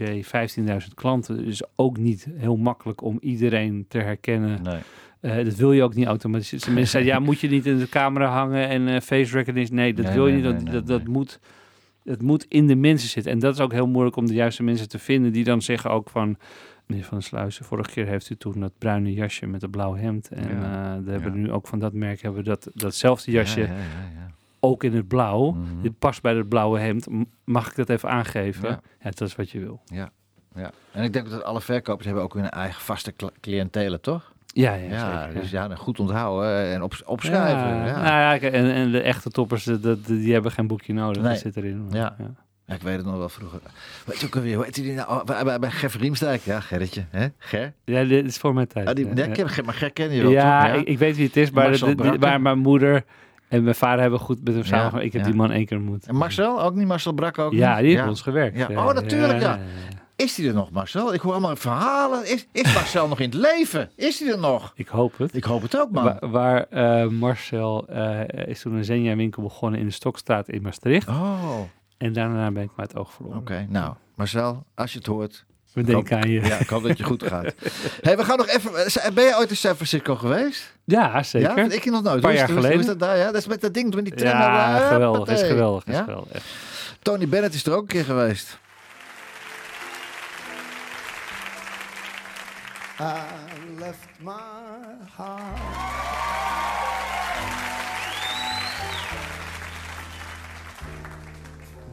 15.000 klanten. Dus ook niet heel makkelijk om iedereen te herkennen. Nee. Eh, dat wil je ook niet automatisch. Dus Mensen zeiden, ja, moet je niet in de camera hangen en eh, face recognition? Nee, dat Nee, wil je niet. Dat, nee, dat, dat moet... Het moet in de mensen zitten. En dat is ook heel moeilijk om de juiste mensen te vinden. Die dan zeggen ook van... Meneer Van Sluizen, vorige keer heeft u toen dat bruine jasje met het blauw hemd. En Ja, eh, we hebben ja. nu ook van dat merk hebben we dat, datzelfde jasje Ja, ja, ja, ja. ook in het blauw. Mhm. Dit past bij het blauwe hemd. Mag ik dat even aangeven? Ja. Ja, dat is wat je wil. Ja. En ik denk dat alle verkopers hebben ook hun eigen vaste cl- cliëntelen, toch? Ja, ja, Ja, zeker, dus ja. goed onthouden en op, opschrijven. Ja, Ja, Nou ja, en, en de echte toppers, die hebben geen boekje nodig. Nee. Dat zit erin. Maar, Ja. Ja, ik weet het nog wel vroeger. Weet je ook alweer, hoe heet die nou? Oh, bij, bij, bij Ger Riemsdijk. Ja, Gerritje. Hè? Ger? Ja, dit is voor mijn tijd. Ah, die, Ja, ken, maar Ger ken je wel, ja? Ik, ik weet wie het is, maar, de- de- Brakke. maar mijn moeder en mijn vader hebben goed met hem samen. Ik heb die man één keer ontmoet. En Marcel? Ook niet Marcel Brak ook Ja, niet? die heeft ons gewerkt. Ja. Oh, natuurlijk, ja. Is hij er nog, Marcel? Ik hoor allemaal verhalen. Is, is Marcel nog in het leven? Is hij er nog? Ik hoop het. Ik hoop het ook, man. Wa- waar eh, Marcel eh, is toen een Zenja winkel begonnen in de Stokstraat in Maastricht. Oh, oké. En daarna ben ik maar het oog verloren. Nou, Marcel, als je het hoort. We denken aan je. Ja, ik hoop dat je goed gaat. hey, we gaan nog even... Ben je ooit in San Francisco geweest? Ja, zeker. Ja, ik nog nooit. Een paar jaar hoe is- Hoe is geleden. dat daar? Ja, dat is met dat ding met die tram. Ja, geweldig. Is geweldig. Is geweldig. echt. Tony Bennett is er ook een keer geweest. I left my heart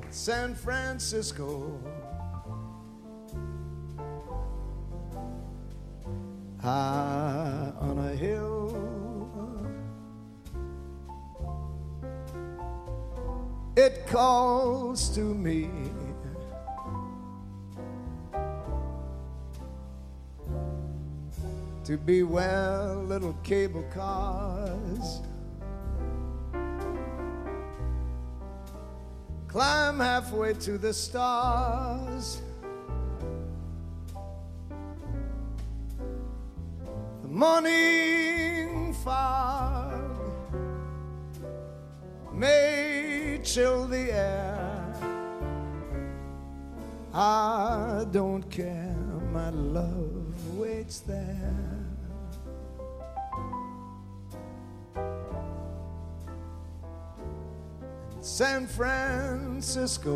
in San Francisco. High on a hill. It calls to me. To be where little cable cars climb halfway to the stars. The morning fog may chill the air. I don't care, my love waits there. San Francisco.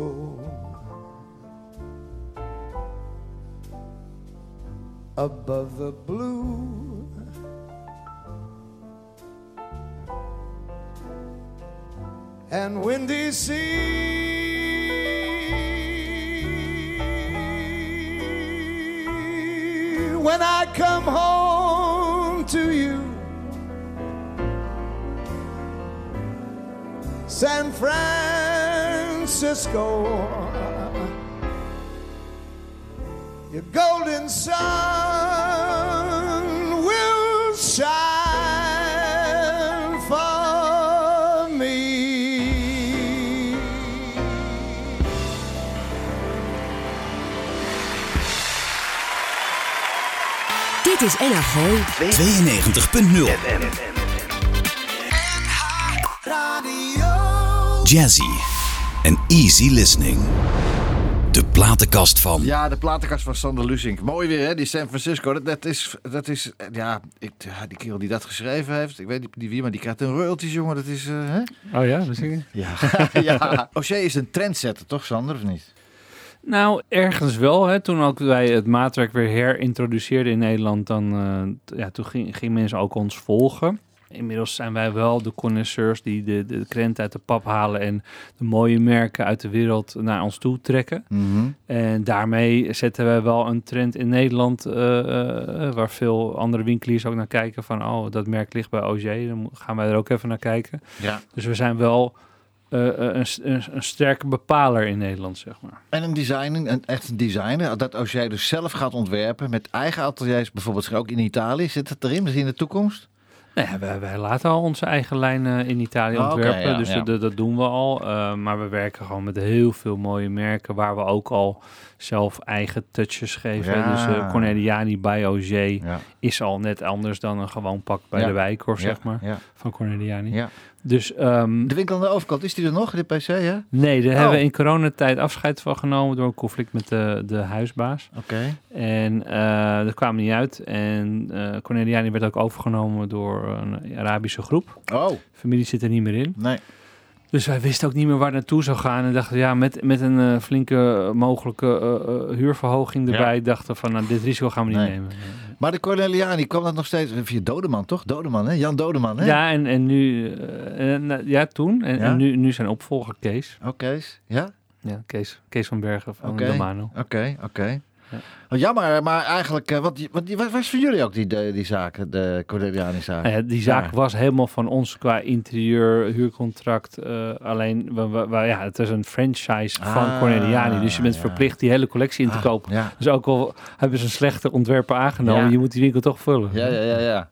Above the blue. And windy sea. When I come home San Francisco. Your golden sun will shine for me. Dit is NH Gooi. 92.0 Radio. Jazzy en easy listening. De platenkast van. Ja, de platenkast van Sander Lusink. Mooi weer, hè? Die San Francisco. Dat, dat, is, dat is, ja, ik, ja, die kerel die dat geschreven heeft, ik weet niet wie, maar die krijgt een royalties, jongen. Dat is, eh, hè? Oh ja, dat zie je. Ja. ja. O'Shea is een trendsetter, toch, Sander, of niet? Nou, ergens wel. Hè. Toen ook wij het maatwerk weer herintroduceerden in Nederland, dan uh, ja, toen ging, gingen mensen ook ons volgen. Inmiddels zijn wij wel de connoisseurs die de, de krent uit de pap halen en de mooie merken uit de wereld naar ons toe trekken. Mm -hmm. En daarmee zetten wij wel een trend in Nederland uh, uh, waar veel andere winkeliers ook naar kijken van oh, dat merk ligt bij OG, dan gaan wij er ook even naar kijken. Ja. Dus we zijn wel uh, een, een, een, sterke bepaler in Nederland, zeg maar. En een designer, een, echt een designer, dat als jij dus zelf gaat ontwerpen met eigen ateliers, bijvoorbeeld ook in Italië, zit het erin, misschien in de toekomst? Nee, wij, wij, laten al onze eigen lijnen in Italië Oh, ontwerpen, ja, dus ja. Dat, dat doen we al. Uh, maar we werken gewoon met heel veel mooie merken waar we ook al zelf eigen touches geven. Ja. Dus uh, Corneliani bij OG is al net anders dan een gewoon pak bij de Wijkorf, Ja, zeg maar, van Corneliani. Dus um, De winkel aan de overkant, is die er nog, de PC, hè? nee, daar Oh. hebben we in coronatijd afscheid van genomen door een conflict met de, de huisbaas. Oké. En uh, dat kwam niet uit. En uh, Corneliani werd ook overgenomen door een Arabische groep. Oh, Familie zit er niet meer in. nee. Dus wij wisten ook niet meer waar naartoe zou gaan. En dachten, ja, met, met een uh, flinke mogelijke huurverhoging erbij, Ja. dachten van, nou, dit risico gaan we niet Nee. nemen. Maar de Corneliani kwam dat nog steeds via Dodeman, toch? Dodeman, hè? Jan Dodeman, hè? Ja, en, en nu, uh, en, ja, toen. En, Ja? en nu, nu zijn opvolger Kees. Oké, ja? Ja, Kees, Kees van Bergen van Oké. Domano. Oké, oké. Oh, jammer, maar eigenlijk, eh, wat, wat, wat was voor jullie ook die, die, die zaken, de Corneliani-zaak? Ja, die zaak Ja. was helemaal van ons qua interieur, huurcontract. eh, alleen, we, we- we- ja, het is een franchise van Ah, Corneliani. Dus je bent ja. verplicht die hele collectie in te Ah, kopen. Ja. Dus ook al hebben ze een slechte ontwerper aangenomen, Ja. je moet die winkel toch vullen. Ja, ja, ja, ja.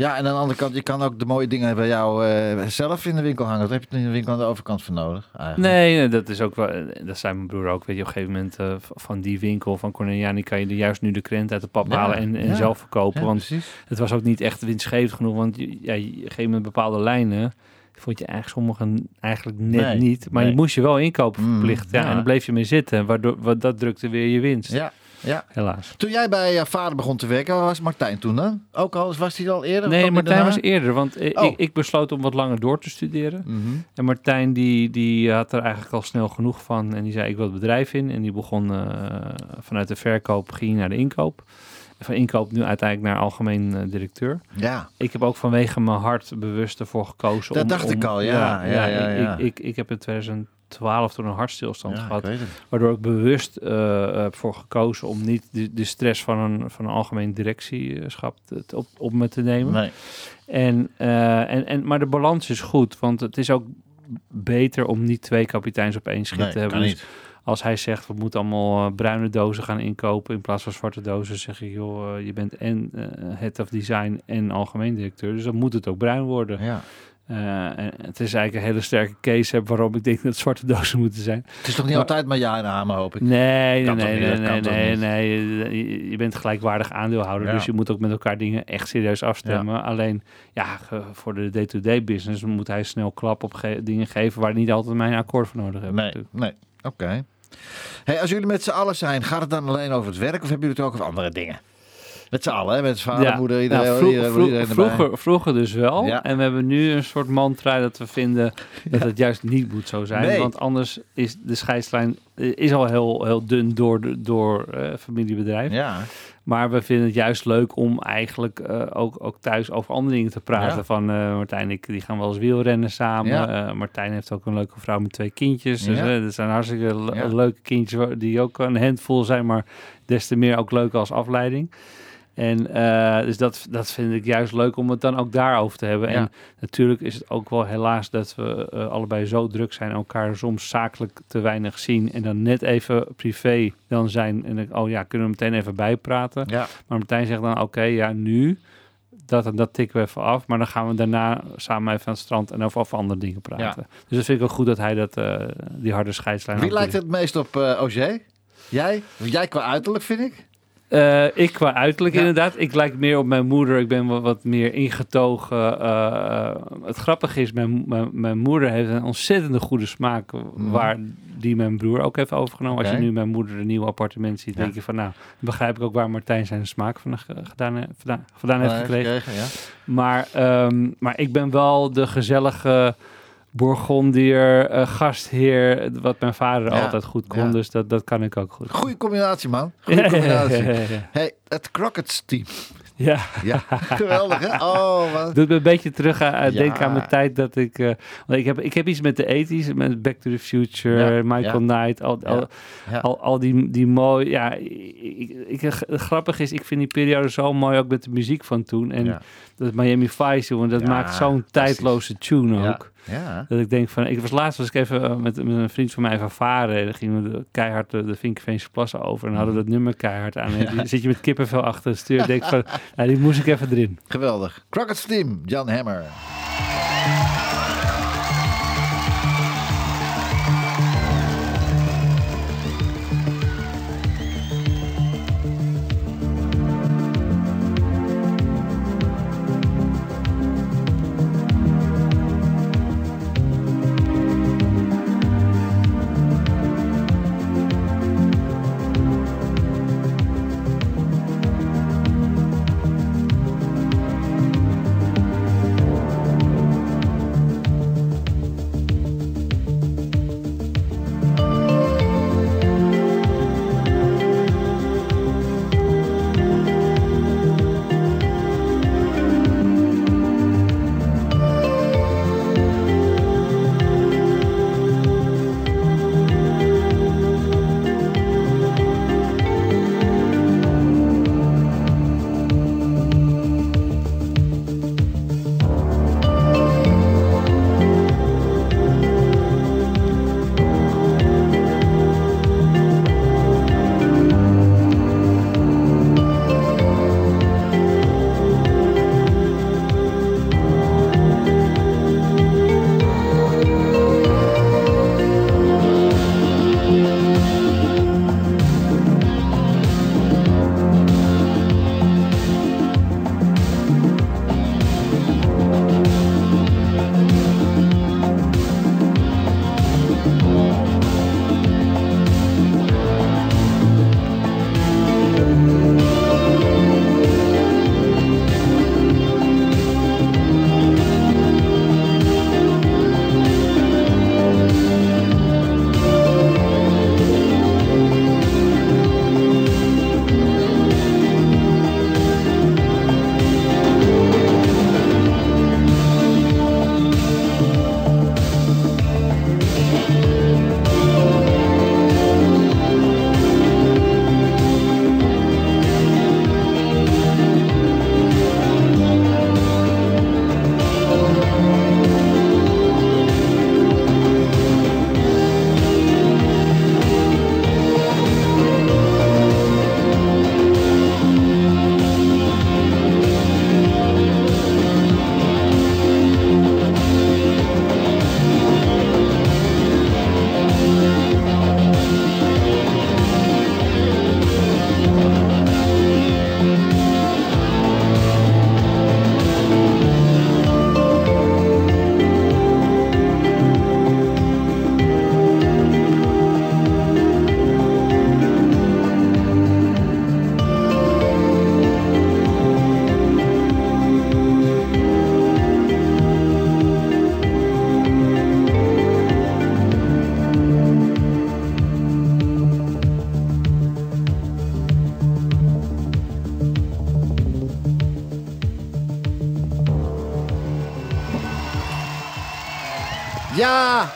Ja, en aan de andere kant, je kan ook de mooie dingen bij jou eh, zelf in de winkel hangen. Dat heb je in de winkel aan de overkant voor nodig, eigenlijk. Nee, dat is ook wel. eh, Dat zei mijn broer ook. Weet je, op een gegeven moment eh, van die winkel van Corneliani kan je er juist nu de krent uit de pap Ja, halen en, en ja. zelf verkopen. Ja, want precies. het was ook niet echt winstgevend genoeg. Want je, ja, je- op een gegeven moment bepaalde lijnen. Vond je eigenlijk sommigen eigenlijk net Nee, niet. Maar nee. je moest je wel inkopen Mm, verplicht. ja, ja. En dan bleef je mee zitten. Waardoor wat, dat drukte weer je winst. Ja, ja. Helaas. Toen jij bij je vader begon te werken, was Martijn toen dan? Ook al, was hij al eerder? Nee, Martijn was eerder. Want eh, Oh. ik, ik besloot om wat langer door te studeren. Mhm. En Martijn die, die had er eigenlijk al snel genoeg van. En die zei, ik wil het bedrijf in. En die begon eh, vanuit de verkoop, ging naar de inkoop. Van inkoop nu uiteindelijk naar algemeen eh, directeur. Ja, Ik heb ook vanwege mijn hart bewust ervoor gekozen. Dat om, dacht om- ik al, ja, ja, ja, ik- ja. Ik, ik, ik heb in 2012 toen een hartstilstand ja gehad. het. Waardoor ik bewust heb voor gekozen om niet de, de stress van een, van een algemeen directieschap te- op, op me te nemen. Nee. En, eh, en, en, maar de balans is goed, want het is ook beter om niet twee kapiteins op één schip Nee, te hebben. Dus als hij zegt, we moeten allemaal bruine dozen gaan inkopen in plaats van zwarte dozen, zeg ik, joh, je bent en eh, head of design en algemeen directeur, dus dan moet het ook bruin worden. Ja. Eh, en het is eigenlijk een hele sterke case heb waarom ik denk dat zwarte dozen moeten zijn. Het is toch niet Maar- altijd maar ja en amen, hoop ik. Nee, nee, nee, niet, nee, nee, nee. Je- bent gelijkwaardig aandeelhouder, Ja. dus je moet ook met elkaar dingen echt serieus afstemmen. Alleen, ja, voor de day-to-day business moet hij snel klap op ge- dingen geven waar niet altijd mijn akkoord voor nodig hebben. Nee, natuurlijk. nee. Oké. Hey, als jullie met z'n allen zijn, gaat het dan alleen over het werk of hebben jullie het ook over andere dingen? Met z'n allen, hè? Met vader, Ja, moeder, iedereen, nou, iedereen, iedereen vroeger, vroeger dus wel. Ja. En we hebben nu een soort mantra dat we vinden dat het juist niet moet zo zijn. Nee. Want anders is de scheidslijn eh, is al heel, heel dun door, door eh, familiebedrijf. Ja, Maar we vinden het juist leuk om eigenlijk eh, ook, ook thuis over andere dingen te praten. Ja. Van Martijn en ik die gaan wel eens wielrennen samen. Ja. Martijn heeft ook een leuke vrouw met twee kindjes. Dus Ja. dat zijn hartstikke le- leuke kindjes die ook een handvol zijn, maar des te meer ook leuk als afleiding. En eh, dus dat, dat vind ik juist leuk om het dan ook daarover te hebben. Ja. En natuurlijk is het ook wel helaas dat we eh, allebei zo druk zijn, elkaar soms zakelijk te weinig zien. En dan net even privé dan zijn. En dan, oh ja, kunnen we meteen even bijpraten. ja. Maar Martijn zegt dan, oké, ja, nu, dat en dat tikken we even af. Maar dan gaan we daarna samen even aan het strand en over, over andere dingen praten. Dus dat vind ik ook goed dat hij dat, eh, die harde scheidslijn Wie lijkt het meest op OG? Jij? Jij qua uiterlijk, vind ik. Eh, ik qua uiterlijk Ja. inderdaad. Ik lijk meer op mijn moeder. Ik ben wat, wat meer ingetogen. Eh, eh, het grappige is, mijn, mijn, mijn moeder heeft een ontzettende goede smaak. Waar die mijn broer ook heeft overgenomen. Als je nu mijn moeder een nieuw appartement ziet, Ja. denk je van nou, begrijp ik ook waar Martijn zijn smaak van, gedaan, vandaan, vandaan heeft gekregen. ja. Maar, ehm, maar ik ben wel de gezellige Bourgondier, eh, gastheer, wat mijn vader Ja, altijd goed kon. ja. Dus dat, dat kan ik ook goed. Goeie combinatie, man. Goeie combinatie. Hey, het Crockett's team. Ja. Ja, geweldig, hè? Oh, wat... Doet me een beetje terug aan, aan- Ja. denken aan mijn tijd dat ik... eh, want ik, heb, ik heb iets met de 80s, met Back to the Future, Ja, Michael ja. Knight, al, al, al, al die, die mooi... Ja, ik, grappig is, ik vind die periode zo mooi ook met de muziek van toen. En Ja. Dat Miami Vice, jongen, dat Ja, maakt zo'n tijdloze tune ook. Ja. Dat ik denk van, ik was laatst was ik even eh, met, met een vriend van mij even varen. En dan gingen we de, keihard de, de Vinkenveense plassen over. En hadden we dat nummer keihard aan. En zit je met kippenvel achter het stuur. En denk van, nou, die moest ik even erin. Geweldig. Crockett's team, Jan Hammer.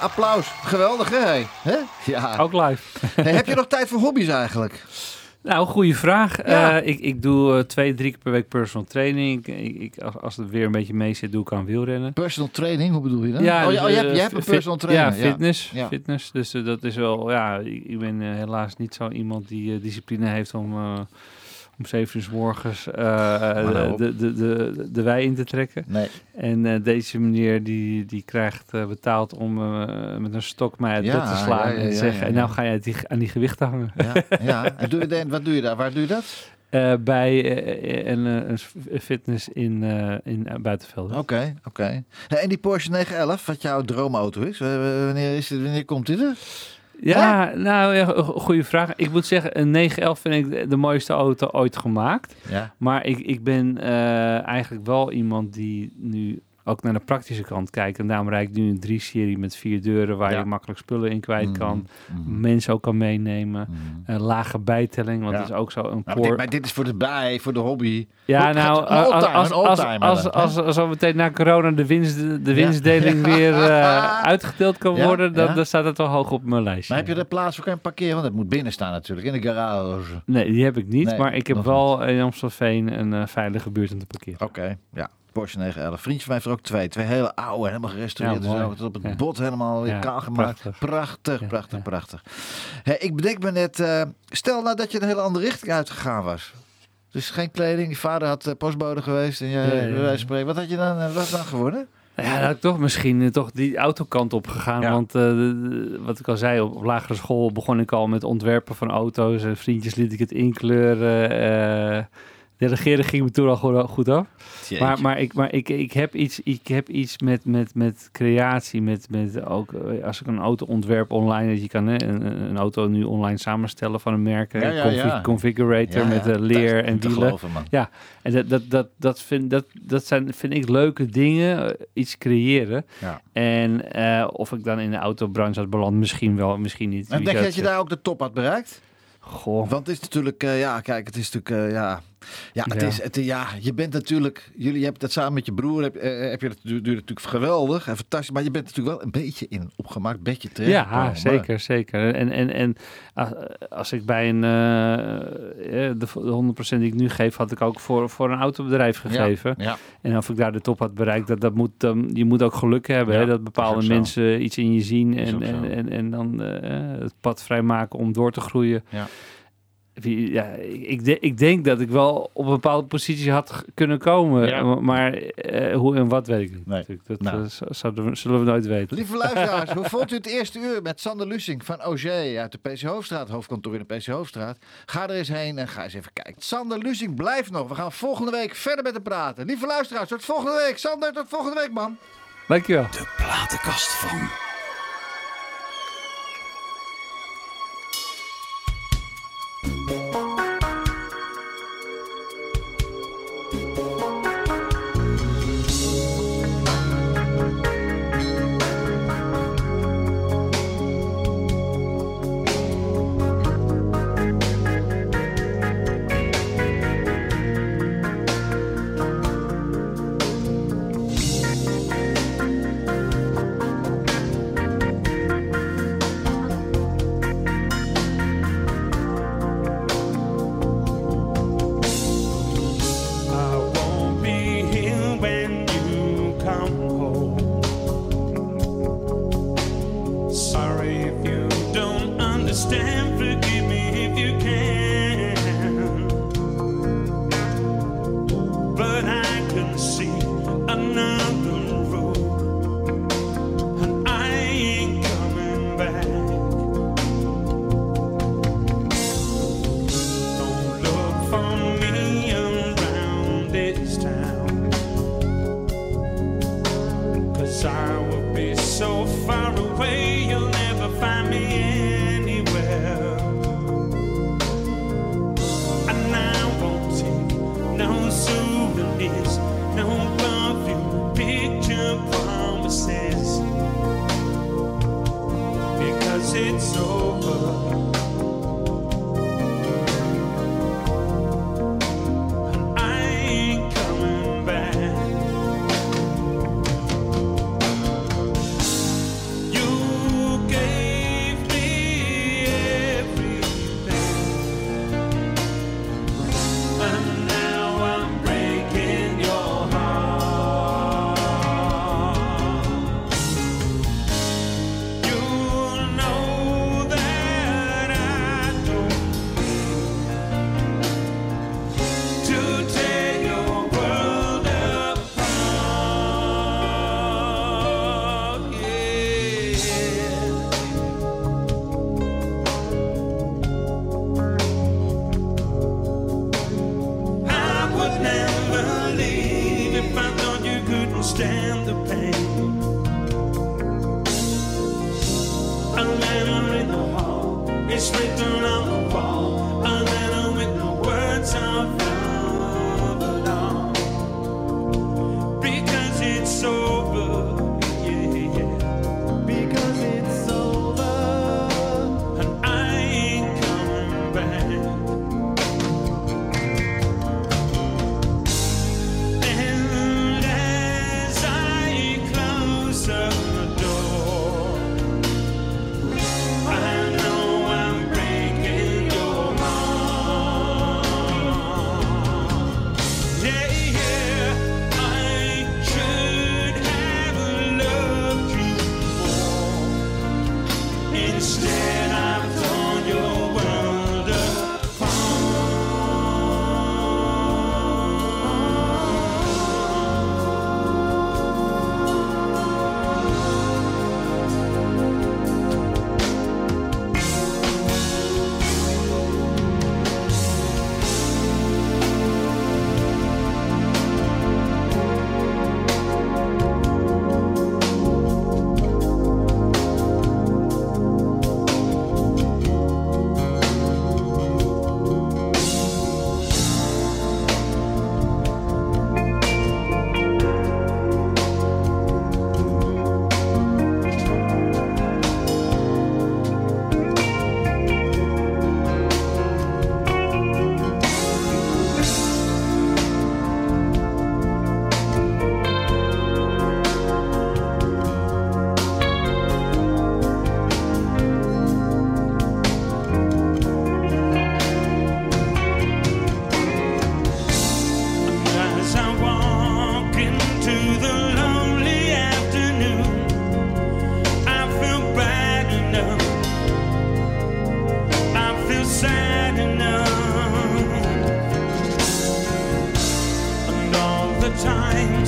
Applaus. Geweldig, hè? Ja. Ook live. Hey, heb je nog tijd voor hobby's eigenlijk? Nou, goede vraag. Ja. Eh, ik, ik doe eh, twee, drie keer per week personal training. Ik, ik, als, als het weer een beetje mee zit, doe ik aan wielrennen. Personal training, hoe bedoel je dat? oh, dus, ja, oh, je, hebt, eh, je hebt een personal trainer. Ja, fitness. Ja. fitness. Dus dat is wel, ja, ik, ik ben helaas niet zo iemand die discipline heeft om, om zeven uur 's morgens eh, nou de, de, de, de wei in te trekken. Nee. En eh, deze meneer die, die krijgt eh, betaald om met een stok mij uit Ja, bed te slaan en zeggen, en nou ga je die, aan die gewichten hangen. Ja, ja. En doe je, de- wat doe je daar? Waar doe je dat? eh, bij een, fitness in, in uh, Buitenveld. Oké, oké. Ja, En die Porsche 911, wat jouw droomauto is, wanneer, is het, wanneer komt dit er? Ja, nou, ja, go- goede vraag. Ik moet zeggen, een 911 vind ik de- de mooiste auto ooit gemaakt. Ja. Maar ik, ik ben eh, eigenlijk wel iemand die nu ook naar de praktische kant kijkt. En daarom rijd ik nu een 3-serie met vier deuren waar Ja. je makkelijk spullen in kwijt kan. Mhm. Mensen ook kan meenemen. Mhm. Een lage bijtelling, want Ja. dat is ook zo een Nou, dit, maar dit is voor de bij, voor de hobby. Ja, nou, oldtimer, als, als, als, als, meteen na corona de, winst, de winstdeling weer eh, uitgedeeld kan worden, dan, staat het wel hoog op mijn lijstje. Maar heb je er plaats voor kan parkeren? Want het moet binnen staan natuurlijk, in de garage. Nee, die heb ik niet, Nee, maar ik heb wel in Amstelveen een eh, veilige buurt om te parkeren. Oké, ja. Porsche 911. Vriendje van mij heeft er ook twee. Twee hele oude, helemaal gerestaureerd. Ja, tot op het Ja. bot helemaal weer Ja, kaal gemaakt. Prachtig, prachtig. prachtig, ik bedenk me net, eh, stel nou dat je een hele andere richting uitgegaan was. Dus geen kleding, je vader had eh, postbode geweest en jij, spreken. Wat had je dan, eh, wat dan geworden? Ja, ik toch misschien toch die autokant op gegaan. Ja. Want wat ik al zei, op, op lagere school begon ik al met ontwerpen van auto's. En vriendjes liet ik het inkleuren. Eh delegeren ging me toen al goed, goed af. Maar, maar, ik, maar ik, ik heb iets, ik heb iets met, met, met creatie. Met, met ook eh, als ik een auto ontwerp online. Dat je kan hè, een, een auto nu online samenstellen van een merk. Ja, een ja, confi- ja. configurator Ja, met ja, eh, leer dat en wielen. geloven, man. En dat, dat, dat, dat, vind, dat, dat zijn, vind ik leuke dingen, eh, iets creëren. Ja. En eh, of ik dan in de autobranche had beland, misschien wel, misschien niet. En denk je dat je daar ook de top had bereikt? Goh, Want het is natuurlijk, eh, ja, kijk, het is natuurlijk, eh, ja, ja, het Ja. is, het, ja, je bent natuurlijk, jullie hebben dat samen met je broer, heb, eh, heb je dat du- duurt natuurlijk geweldig en fantastisch, maar je bent natuurlijk wel een beetje in een opgemaakt bedje terechtgekomen. ja, zeker, zeker. En, en, en als ik bij een, eh, eh, de, de 100% die ik nu geef, had ik ook voor, voor een autobedrijf gegeven. Ja, En of ik daar de top had bereikt, dat, dat moet, je moet ook geluk hebben. Hè, dat bepaalde zo. mensen iets in je zien en, en, en, en dan eh, het pad vrijmaken om door te groeien. Ja. Wie- Ja, ik, ik, de- ik denk dat ik wel op een bepaalde positie had kunnen komen. Ja. Maar- eh, hoe en wat weet ik niet. Nee. Dat Nou. eh, we- zullen we nooit weten. Lieve luisteraars, hoe vond u het eerste uur met Sander Lusing van OG uit de PC Hoofdstraat, hoofdkantoor in de PC Hoofdstraat? Ga er eens heen en ga eens even kijken. Sander Lusing blijft nog. We gaan volgende week verder met hem praten. Lieve luisteraars, tot volgende week. Sander, tot volgende week, man. Dankjewel. De platenkast van. I understand, forgive me if you can.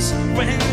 And